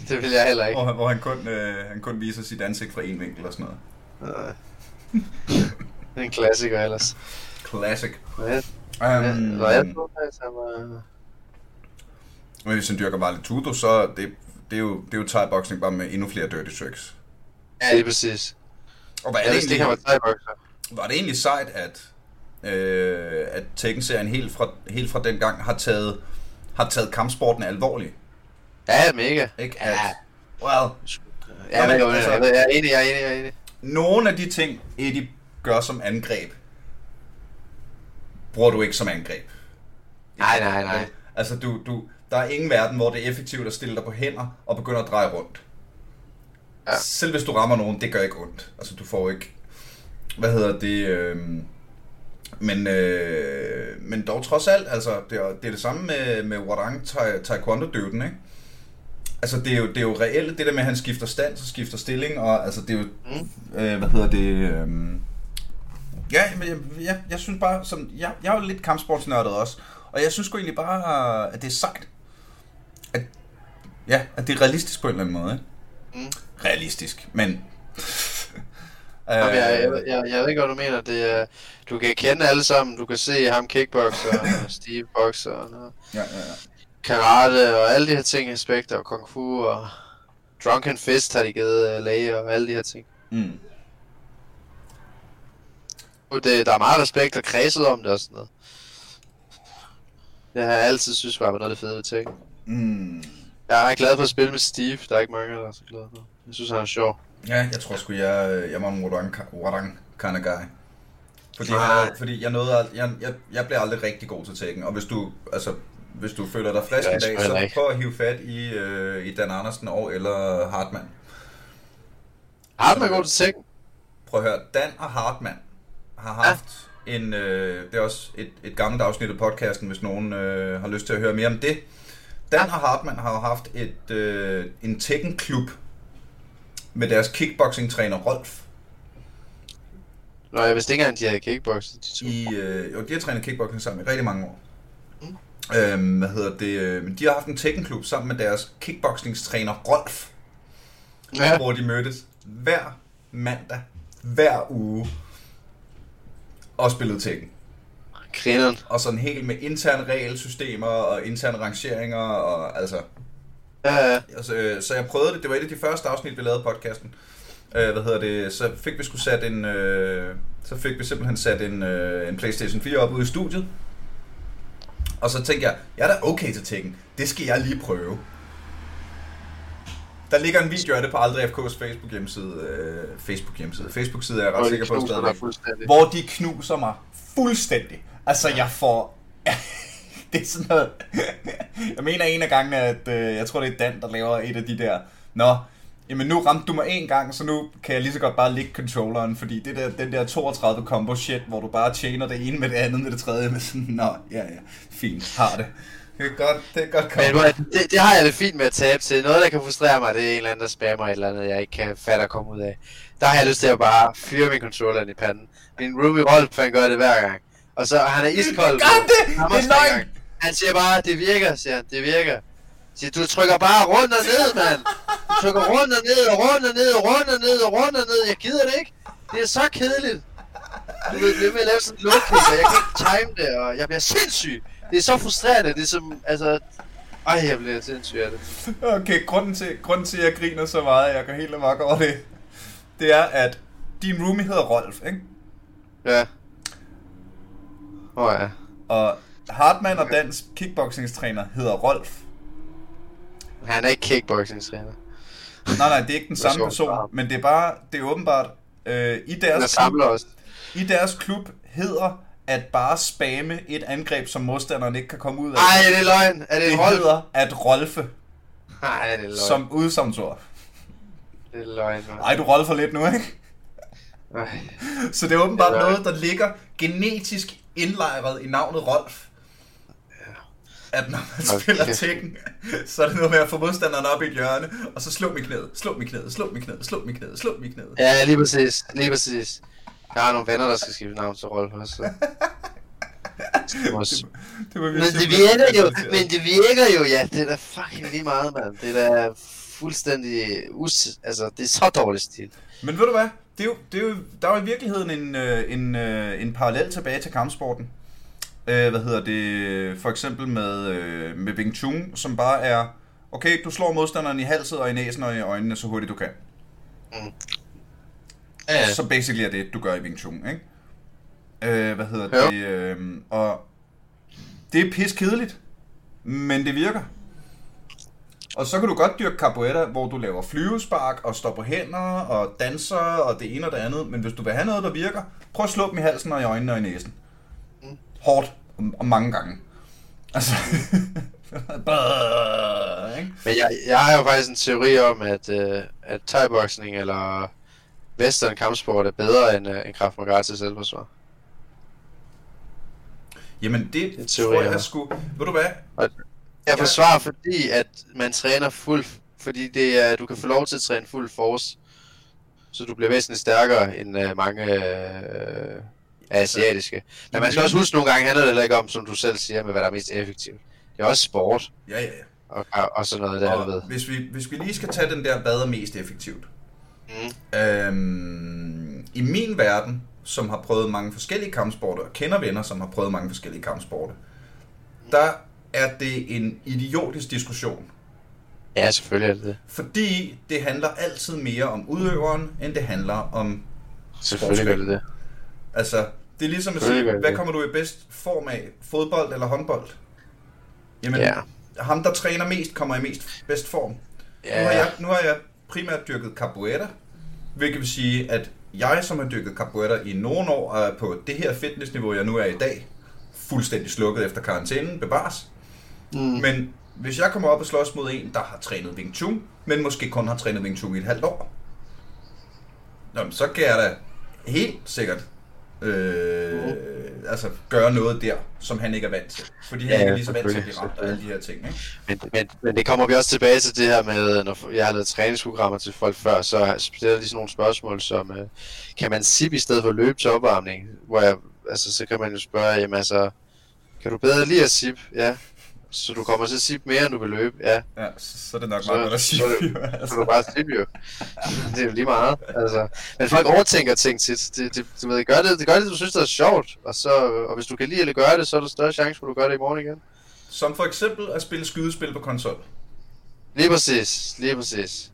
Det vil jeg heller ikke. Hvor, han- hvor han, kun, øh, han kun viser sit ansigt fra en vinkel og sådan noget. Nej. Det er en klassiker ellers. Classic. Ja, Um, ja, Nå, jeg tror faktisk, han var... Men hvis han dyrker bare lidt judo, så er det, det er jo, det er jo thai-boxing bare med endnu flere dirty tricks. Ja, lige præcis. Og hvad er det egentlig, han var var det egentlig sejt, at, øh, at Tekken-serien helt fra, helt fra den gang har taget, har taget kampsporten alvorligt? Ja, mega. Ikke? Ja. At, well, Ja, men, altså- jeg er enig, jeg er enig, jeg er enig. nogle af de ting, Eddie gør som angreb, bruger du ikke som angreb. Nej, nej, nej. Altså, du, du, der er ingen verden, hvor det er effektivt at stille dig på hænder og begynde at dreje rundt. Ja. Selv hvis du rammer nogen, det gør ikke ondt. Altså, du får ikke... Hvad hedder det? Øh, men, øh, men dog trods alt, altså, det er, det, er det samme med, med Warang Taekwondo-døden, ikke? Altså, det er, jo, det er jo reelt, det der med, at han skifter stand, så skifter stilling, og altså, det er jo, Mm. øh, hvad hedder det, øh, ja, men jeg, jeg, jeg synes bare, som, jeg, jeg er jo lidt kampsportsnørdet også, og jeg synes sgu egentlig bare, at det er sejt, at, ja, at det er realistisk på en eller anden måde, ikke? Mm. Realistisk, men... Jamen, jeg, Øh, jeg, jeg, jeg ved ikke, hvad du mener. Det er, du kan kende alle sammen. Du kan se ham kickboxer, og Steve boxer, og ja, ja, ja. karate, og alle de her ting, aspekter, og kung fu, og drunken fist har de givet uh, læge, og alle de her ting. Mm. Og Det, der er meget respekt og kredset om det og sådan noget. Det har jeg altid synes var noget af det fede ved ting. Mm. Jeg er glad for at spille med Steve. Der er ikke mange, der er så glade for. Jeg synes, han er sjov. Ja, jeg tror sgu, jeg, jeg var en Warang, Warang kind of guy. Fordi, han, er- fordi jeg, nåede, ald- jeg, jeg, jeg blev aldrig rigtig god til Tekken, og hvis du, altså, hvis du føler dig frisk Ja, en dag, så prøv at hive fat i, øh, i Dan Andersen og eller Hartmann. Har man god til ting? Prøv at høre, Dan og Hartmann har haft ja. en, øh, det er også et, et gammelt afsnit af podcasten, hvis nogen øh, har lyst til at høre mere om det. Dan og Hartmann har haft et, øh, en Tekken-klub med deres kickboxing-træner Rolf. Nå, jeg vidste ikke engang, de havde kickbox. De. I, øh, jo, de har trænet kickboxing sammen i rigtig mange år. Mm. Øhm, hvad hedder det? øh, Men de har haft en Tekken-klub sammen med deres kickboxingstræner Rolf. Ja. hvor de mødtes hver mandag, hver uge, og spillede Tekken. Grineren. Og sådan helt med interne regelsystemer og interne rangeringer, og altså... Ja, ja. altså øh, så jeg prøvede det, det var et af de første afsnit, vi lavede podcasten. Øh, hvad hedder det, så fik vi sgu sat en... Øh, så fik vi simpelthen sat en, øh, en Playstation 4 op ude i studiet. Og så tænkte jeg, jeg er da okay til Tekken. Det skal jeg lige prøve. Der ligger en video af det på Aldrig FK's Facebook hjemmeside. Øh, Facebook hjemmeside. Facebook side er jeg ret sikker på stadigvæk. Hvor de knuser mig fuldstændig. Altså, jeg får... det er sådan noget... jeg mener en af gangene, at øh, jeg tror, det er Dan, der laver et af de der... Nå, jamen nu ramte du mig en gang, så nu kan jeg lige så godt bare lægge controlleren, fordi det der, den der 32 combo shit, hvor du bare tjener det ene med det andet med det tredje, med sådan, nå, ja, ja, fint, har det. Det er godt, det er godt Men kommet. hvor- det, det har jeg det fint med at tabe til. Noget, der kan frustrere mig, det er en eller anden, der spammer et eller andet, jeg ikke kan fatte at komme ud af. Der har jeg lyst til at bare fyre min controller i panden. Min Ruby Rolf, han gør det hver gang. Og så han er iskold. Gør det? Det er løgn! Han siger bare, det virker, siger han, det virker. Siger, du trykker bare rundt og ned, mand. Du trykker rundt og ned, og rundt og ned, og rundt og ned, og rundt og ned. Jeg gider det ikke. Det er så kedeligt. Du ved, det med at lave sådan en lukning, og jeg kan ikke time det, og jeg bliver sindssyg. Det er så frustrerende, det er som, altså... Ej, jeg bliver sindssyg af det. Okay, grunden til, grunden til, at jeg griner så meget, at jeg går helt amok over det, det er, at din roomie hedder Rolf, ikke? Ja. Åh oh, ja. Og Hartmann og Dans kickboxingstræner hedder Rolf. Han er ikke kickboxing-træner. Nej, nej, det er ikke den samme person, men det er bare, det er åbenbart, øh, i, er deres klub, i deres klub hedder at bare spamme et angreb, som modstanderen ikke kan komme ud af. Ej, det er løgn. Er det, det Rolf? hedder at rolfe, Nej, det er løgn. som udsagnsord. Det er løgn. mand. Ej, du rolfer lidt nu, ikke? Ej. Så det er åbenbart Det er noget, der ligger genetisk indlejret i navnet Rolf. At når man Okay. spiller Tekken, så er det noget med at få modstanderen op i et hjørne, og så slå mig i knæet, slå mig i knæet, slå mig i knæet, slå mig i knæet, slå mig i knæet. Ja, lige præcis. Lige præcis. Jeg har nogle venner, der skal skifte navn til Rolf også. så. Det Det Men det virker jo, men det virker jo, ja, det er da fucking lige meget, mand. Det er da fuldstændig us... Altså, det er så dårlig stil. Men ved du hvad? Det er jo, det er jo, der er jo i virkeligheden en, øh, en, øh, en parallel tilbage til kampsporten. Øh, hvad hedder det? For eksempel med, øh, med Wing Chun, som bare er, okay, du slår modstanderen i halset og i næsen og i øjnene så hurtigt du kan. Ja, Så basically er det, du gør i Wing Chun, ikke? Øh, hvad hedder Jo. det? Øh, og det er pis kedeligt, men det virker. Og så kan du godt dyrke capoeira, hvor du laver flyvespark og står på hænder og danser og det ene og det andet. Men hvis du vil have noget, der virker, prøv at slå dem i halsen og i øjnene og i næsen. Hårdt og, og mange gange. Altså... Men jeg, jeg har jo faktisk en teori om, at, øh, at thai-boxing eller western kampsport er bedre end, øh, end Krav Maga til selvforsvar. Jamen det, Det tror jeg, jeg. jeg sgu... Ved du hvad? Jeg Ja. forsvarer, fordi at man træner fuld, fordi det er, du kan få lov til at træne fuld force, så du bliver væsentligt stærkere end uh, mange uh, asiatiske. Men man skal også huske nogle gange, handler det heller ikke om, som du selv siger, med hvad der er mest effektivt. Det er også sport Ja, ja, ja. og, og, og sådan noget der, ved. Hvis vi, hvis vi lige skal tage den der, hvad er mest effektivt. Mm. Øhm, I min verden, som har prøvet mange forskellige kampsporter, og kender venner, som har prøvet mange forskellige kampsporter, der er det en idiotisk diskussion. Ja, selvfølgelig er det det. Fordi det handler altid mere om udøveren, end det handler om... Selvfølgelig gør det det. Altså, det er ligesom at sige, hvad kommer du i bedst form af? Fodbold eller håndbold? Jamen, Ja. ham der træner mest, kommer i mest bedst form. Nu, har Ja, jeg, nu har jeg primært dyrket capoeira, hvilket vil sige, at jeg, som har dyrket capoeira i nogle år, er på det her fitnessniveau, jeg nu er i dag, fuldstændig slukket efter karantænen, bevares. mm. Men hvis jeg kommer op og slås mod en, der har trænet Wing Chun, men måske kun har trænet Wing Chun i et halvt år, Nå, så kan jeg da helt sikkert øh, altså, gøre noget der, som han ikke er vant til. Fordi han Ja, ikke er lige så vant til at blive ramt af alle de her ting, ikke? Men, men, men det kommer vi også tilbage til det her med, når jeg har lavet træningsprogrammer til folk før, så stiller de sådan nogle spørgsmål som, øh, kan man sip i stedet for løbe til opvarmning? Hvor jeg, altså, så kan man jo spørge, jamen altså, kan du bedre lide at sip? Ja. Så du kommer til at sip mere, end du vil løbe? Ja. Ja, så, så er det nok Så- meget godt at så sige. jo, Så altså. kan du bare sip jo. Det er jo lige meget. Altså. Men folk overtænker ting tit. Det, det, du ved, gør det, det gør det, du synes, det er sjovt. Og, så, og hvis du kan lide at gøre det, så er der større chance for, at du gør det i morgen igen. Som for eksempel at spille skydespil på konsol. Lige præcis, lige præcis.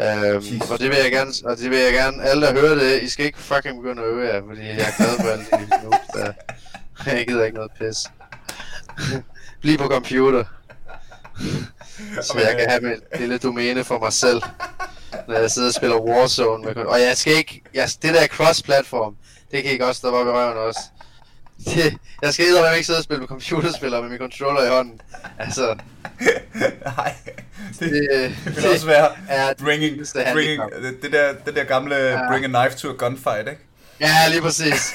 Øhm, og det vil jeg gerne, og det vil jeg gerne, alle der hører det, I skal ikke fucking begynde at øve jer, fordi jeg er glad for alle de der, jeg gider ikke noget pis. Bliv på computer. Så jeg kan have mit lille domæne for mig selv, når jeg sidder og spiller Warzone. Med, og jeg skal ikke, jeg, det der cross-platform, det kan ikke også stoppe op i røven også. Det, jeg skal eddermame ikke sidde og spille med computerspillere med min controller i hånden. Altså, Nej, det, det, det vil også være er bringing, bringing det, det, der, det der gamle Ja. bring a knife to a gunfight, ikke? Ja, lige præcis.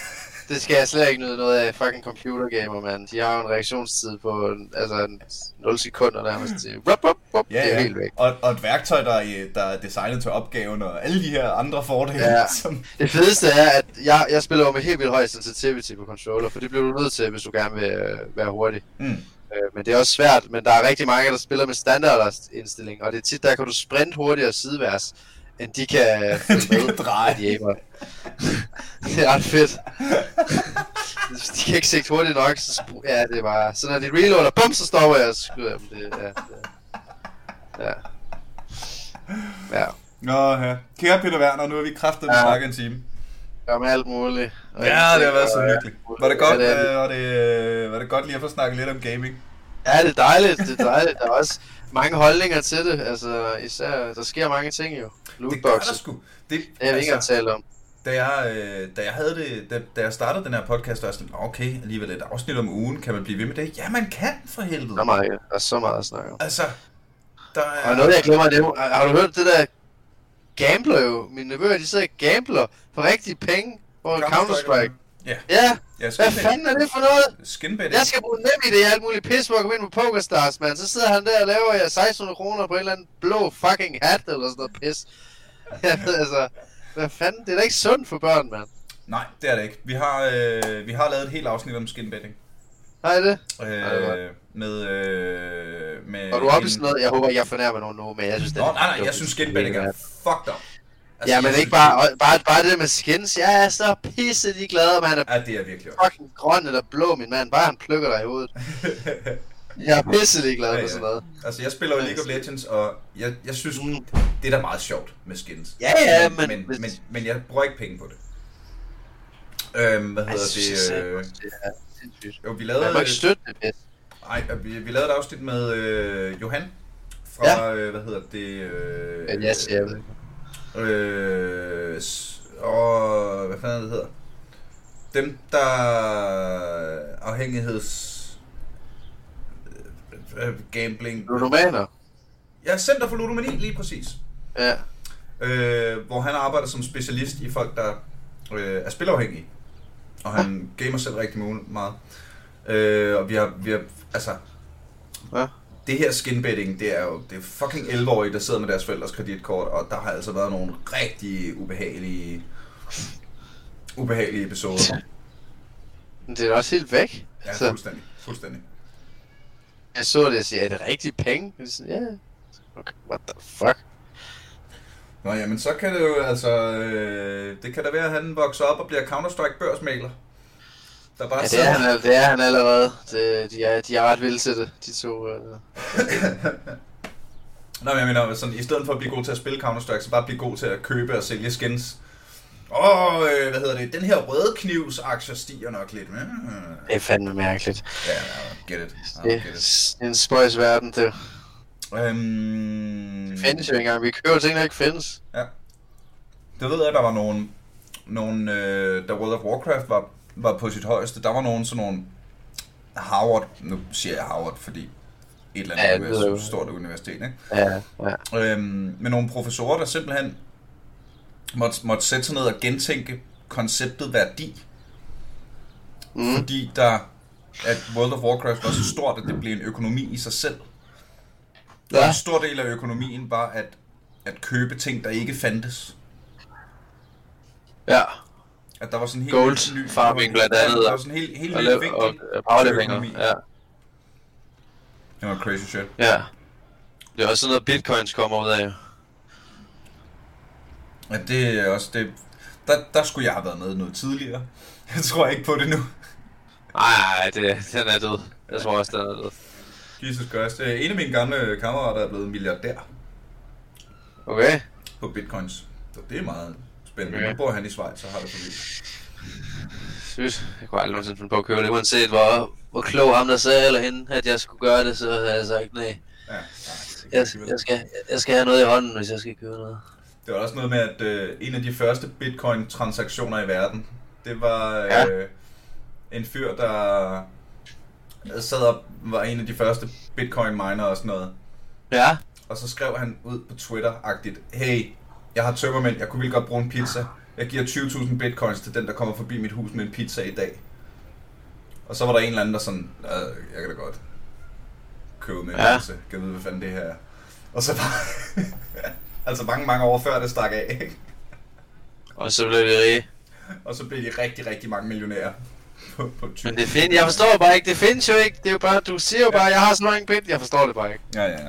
Det skal jeg slet ikke nyde noget af. Fucking computergamer, mand. De har jo en reaktionstid på altså en 0 sekunder nærmest til. Rup, rup, rup. Ja, det er ja. helt væk. Og, og et værktøj, der er, der er designet til opgaven, og alle de her andre fordele, Ja. som... Det fedeste er, at jeg, jeg spiller jo med helt vildt høj sensitivity på controller, for det bliver du nødt til, hvis du gerne vil øh, være hurtig. Mm. Øh, men det er også svært, men der er rigtig mange, der spiller med standardindstilling, og det er tit, der kan du sprinte hurtigere sideværs, end de kan følge De med. kan dreje. De det er ret fedt. de kan ikke sigte hurtigt nok, så ja, det er bare... Så når de reloader, bum, så stopper jeg og skyder dem. Det, ja, det, ja. Ja, Nå, ja. Kære Peter Werner, nu har vi kraftet med Ja. en time. med alt muligt. Og Ja, det har været så hyggeligt. Var det godt, Ja, det er øh, var det, øh, var det godt lige at få snakket lidt om gaming? Ja, det er dejligt, det er dejligt. Der er også mange holdninger til det. Altså, især, der sker mange ting jo. Det gør der sgu. Det, det har vi ikke engang talt om. da jeg, øh, da jeg havde det, da, da jeg startede den her podcast, var jeg sådan, "Nå, okay, alligevel et afsnit om ugen, kan man blive ved med det? Ja, man kan for helvede. Der er, meget, der er så meget at snakke om. Altså, der er... Og noget, jeg glemmer, det er, har du hørt det der gambler jo? Mine nevøer, de sidder og gambler for rigtige penge på Counter-Strike. Ja, Ja, ja hvad fanden er det for noget? Skinbetting. Jeg skal bruge nem i det alt muligt pis for at komme ind på PokerStars, mand. Så sidder han der og laver jeg 1600 kroner på en eller anden blå fucking hat eller sådan noget pis. Jeg ved altså, hvad fanden? Det er da ikke sundt for børn, mand. Nej, det er det ikke. Vi har, øh, vi har lavet et helt afsnit om skinbetting. Har I det? Øh, det med, øh, med... Og du oppe i sådan noget, jeg håber jeg fornærmer nogen nu, men jeg synes, det Nå, nej, nej, jeg synes skinbetting er fucked up. Altså, Ja, men ikke bare, bare, bare det med skins. Jeg er så pisse de glade, man er Ja, det er virkelig fucking grøn eller blå, min mand. Bare han plukker dig i hovedet. Jeg er pisse ligeglad Ja, med ja. sådan noget. Altså, jeg spiller jo League of Legends, og jeg, jeg synes, Mm. det er da meget sjovt med skins. Ja, ja, men, men- men, men, men jeg bruger ikke penge på det. Øhm, hvad hedder det? Øh, er sindssygt. jo, vi Man lavede, må ikke støtte det nej, vi, vi lavede et afsnit med øh, Johan fra, Ja. øh, hvad hedder det? Øh, jeg siger det. Øh, og hvad fanden det hedder? Dem, der afhængigheds... øh, øh, Gambling. Ludomaner. Ja, Center for Ludomani, lige præcis. Ja. Øh, hvor han arbejder som specialist i folk, der øh, er spilafhængige. Og han gamer selv rigtig meget. Øh, og vi har, vi har, altså... Ja. Det her skinbetting, det er jo det er fucking 11-årige, der sidder med deres forældres kreditkort, og der har altså været nogle rigtig ubehagelige, ubehagelige episoder. Det er også helt væk. Ja, Så fuldstændig. Fuldstændig. jeg så det og siger, er det rigtige penge? Jeg er sådan, Ja. Okay, what the fuck? Nå ja, men så kan det jo altså... Øh, det kan da være, at han vokser op og bliver Counter-Strike børsmaler. Der bare Ja, det er han, det er han allerede. Det, de, er, de er ret vilde til det, de to. Øh. Nå, men jeg mener, sådan, i stedet for at blive god til at spille Counter-Strike, så bare blive god til at købe og sælge skins. Åh, oh, øh, hvad hedder det? Den her røde knivs aktier stiger nok lidt. Mm. Det er fandme mærkeligt. Ja, ja, get it. Det get it. er en spøjs verden, det. Øhm, Det findes jo ikke engang. Vi køber ting, der ikke findes. Det ved jeg, der var nogen, nogen øh, da World of Warcraft var, var på sit højeste, der var nogen sådan nogle Harvard, nu siger jeg Harvard, fordi et eller andet Ja, det jo. stort universitet, ikke? Ja, ja. Øhm, med nogle professorer, der simpelthen måtte, måtte sætte sig ned og gentænke konceptet værdi. mm. fordi der, at World of Warcraft var så stort, at det blev en økonomi i sig selv. Ja. Og en stor del af økonomien var at, at købe ting, der ikke fandtes. Ja. At der var sådan en helt Gold ny, farming blandt andet. Der var sådan en helt, helt og, ny og, vinkel og til powerlevinger. økonomi. Ja. Det var crazy shit. ja. Det er også sådan noget bitcoins kommer ud af. Ja, det er også det. Der, der skulle jeg have været med noget tidligere. Jeg tror ikke på det nu. Nej, det, den er død. Jeg tror også, den er død. Jesus Christ. Øh, En af mine gamle kammerater er blevet milliardær Okay. på bitcoins. Så det er meget spændende. Okay. Nu bor han i Schweiz og har det vildt. Synes, jeg kunne aldrig nogensinde finde på at købe det. Uanset hvor, hvor klog ham der sagde eller hende, at jeg skulle gøre det, så havde jeg sagt nej. Ja, nej, Jeg, jeg, skal, jeg skal have noget i hånden, hvis jeg skal købe noget. Det var også noget med, at øh, en af de første bitcoin-transaktioner i verden, det var øh, Ja. en fyr, der sad op, var en af de første bitcoin-miner og sådan noget. Ja, Og så skrev han ud på Twitter-agtigt, hey, jeg har tømmermænd, jeg kunne vildt godt bruge en pizza. Jeg giver 20.000 bitcoins til den, der kommer forbi mit hus med en pizza i dag. Og så var der en eller anden, der sådan, "Øh, jeg kan da godt købe med en Ja. pizza. Kan vide, hvad fanden det her er. Og så bare, altså mange, mange år før det stak af, ikke? og så blev vi rige. Og så blev de rigtig, rigtig mange millionærer på, på 20. Men det findes, jeg forstår bare ikke, det findes jo ikke. Det er jo bare, du siger jo bare, jeg har så mange penge, jeg forstår det bare ikke. Ja, ja,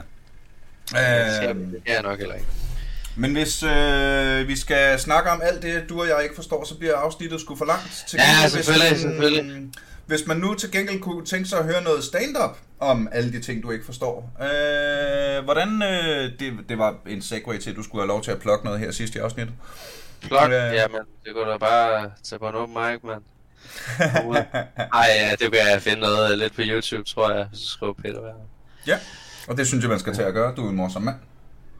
ja. Øhm, det jeg nok heller ikke. Men hvis øh, vi skal snakke om alt det, du og jeg ikke forstår, så bliver afsnittet sgu for langt. Til Ja, gengæld, selvfølgelig, hvis man, selvfølgelig. Hvis man nu til gengæld kunne tænke sig at høre noget stand-up om alle de ting, du ikke forstår. Øh, hvordan, øh, det, det var en segue til, at du skulle have lov til at plukke noget her sidst i afsnittet. Flot, Ja. ja, men det kunne da bare tage på en åben mic, mand. Ej, ja, det kan jeg finde noget lidt på YouTube, tror jeg, så skriver Peter Werner. Ja, og det synes jeg, man skal til at gøre. Du er en morsom mand.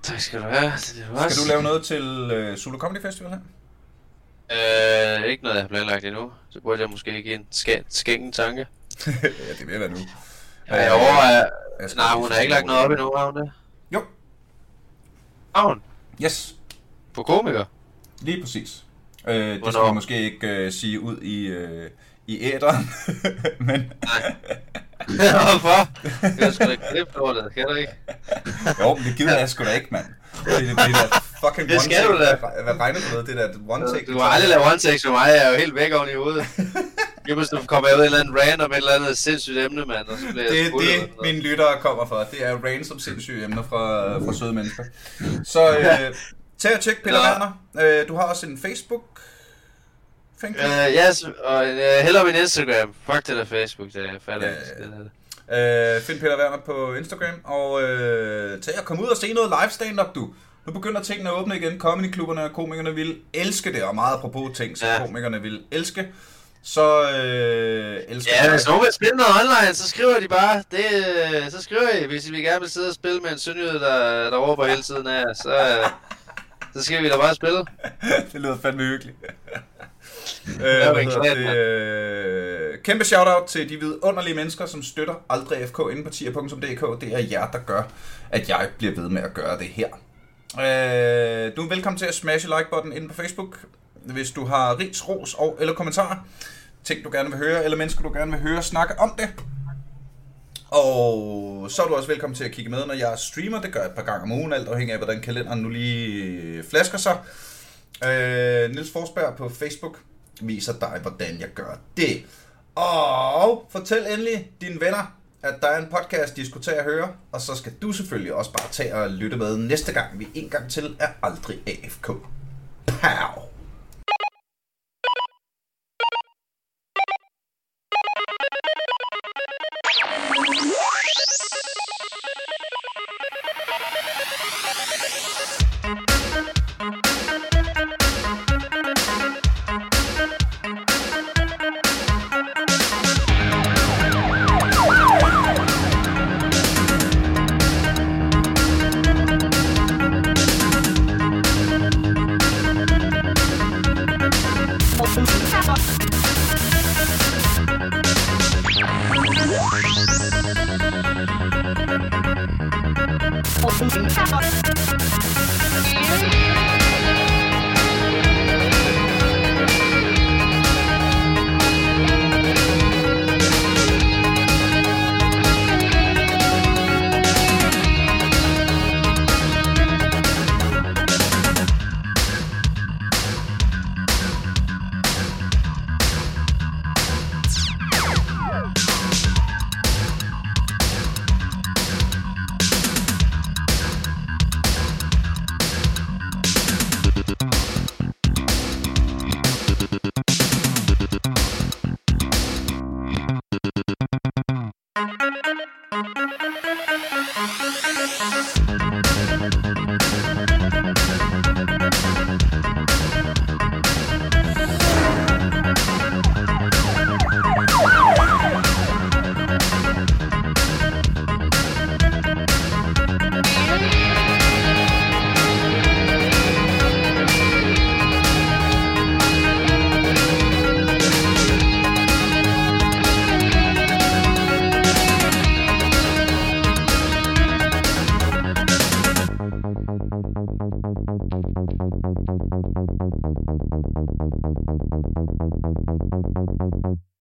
Tak skal du have. Det du også. Skal du lave noget til øh, Zulu Comedy Festival her? Øh, ikke noget, jeg har planlagt endnu. Så burde jeg måske give en skæ- skænken tanke. ja, det vil jeg nu. Ja, jeg overvejer... Jeg Nej, hun har ikke lagt noget op endnu, har hun det? Jo, Har hun? yes. På komiker? Lige præcis. Øh, det skal vi måske ikke øh, sige ud i, øh, i æderen, men Nej. Hvorfor? Jeg sgu da klippe lortet, kan du ikke? jo, men det gider jeg sgu da ikke, mand. Det, det, det der fucking Det one skal take, du da. Hvad, regner du med? Det der one take? Du har aldrig lavet one takes med mig, jeg er jo helt væk oven i hovedet. Jeg kommer jeg ud i et eller andet random, et eller andet sindssygt emne, mand, og så bliver Det er spurgt det, mine lyttere kommer fra. Det er random sindssyge emner fra, fra søde mennesker. Så øh, tag og tjek Peter. Werner. Øh, du har også en Facebook. Fanklub. Øh, ja, yes, og uh, hellere min Instagram. Fuck det der Facebook, det er fatter Ja, ikke. Øh, find Peter Werner på Instagram, og øh, tag og kom ud og se noget live stand-up, du. Nu begynder tingene at åbne igen. Comedy-klubberne og komikerne vil elske det, og meget apropos ting, som ja. Komikerne vil elske. Så øh, elsker Ja, jeg. hvis nogen vil spille noget online, så skriver de bare. Det, øh, så skriver I, hvis I vil gerne vil sidde og spille med en sønderjyde, der, der råber hele tiden af, så, øh, så skal vi da bare spille. det lyder fandme hyggeligt. Øh, det, øh, kæmpe shoutout til de vidunderlige mennesker, som støtter Aldrig FK inde på tier.dk. Det er jer, der gør, at jeg bliver ved med at gøre det her. Øh, du er velkommen til at smashe like-button inde på Facebook, hvis du har ris, ros og eller kommentarer. Ting, du gerne vil høre, eller mennesker, du gerne vil høre snakke om det. Og så er du også velkommen til at kigge med, når jeg streamer. Det gør jeg et par gange om ugen, alt afhængig af, hvordan kalenderen nu lige flasker sig. Øh, Niels Forsberg på Facebook viser dig, hvordan jeg gør det. Og fortæl endelig dine venner, at der er en podcast, de skulle tage at høre. Og så skal du selvfølgelig også bare tage og lytte med næste gang, vi en gang til er aldrig AFK. Pow! Oh, oh, oh, oh, oh, oh,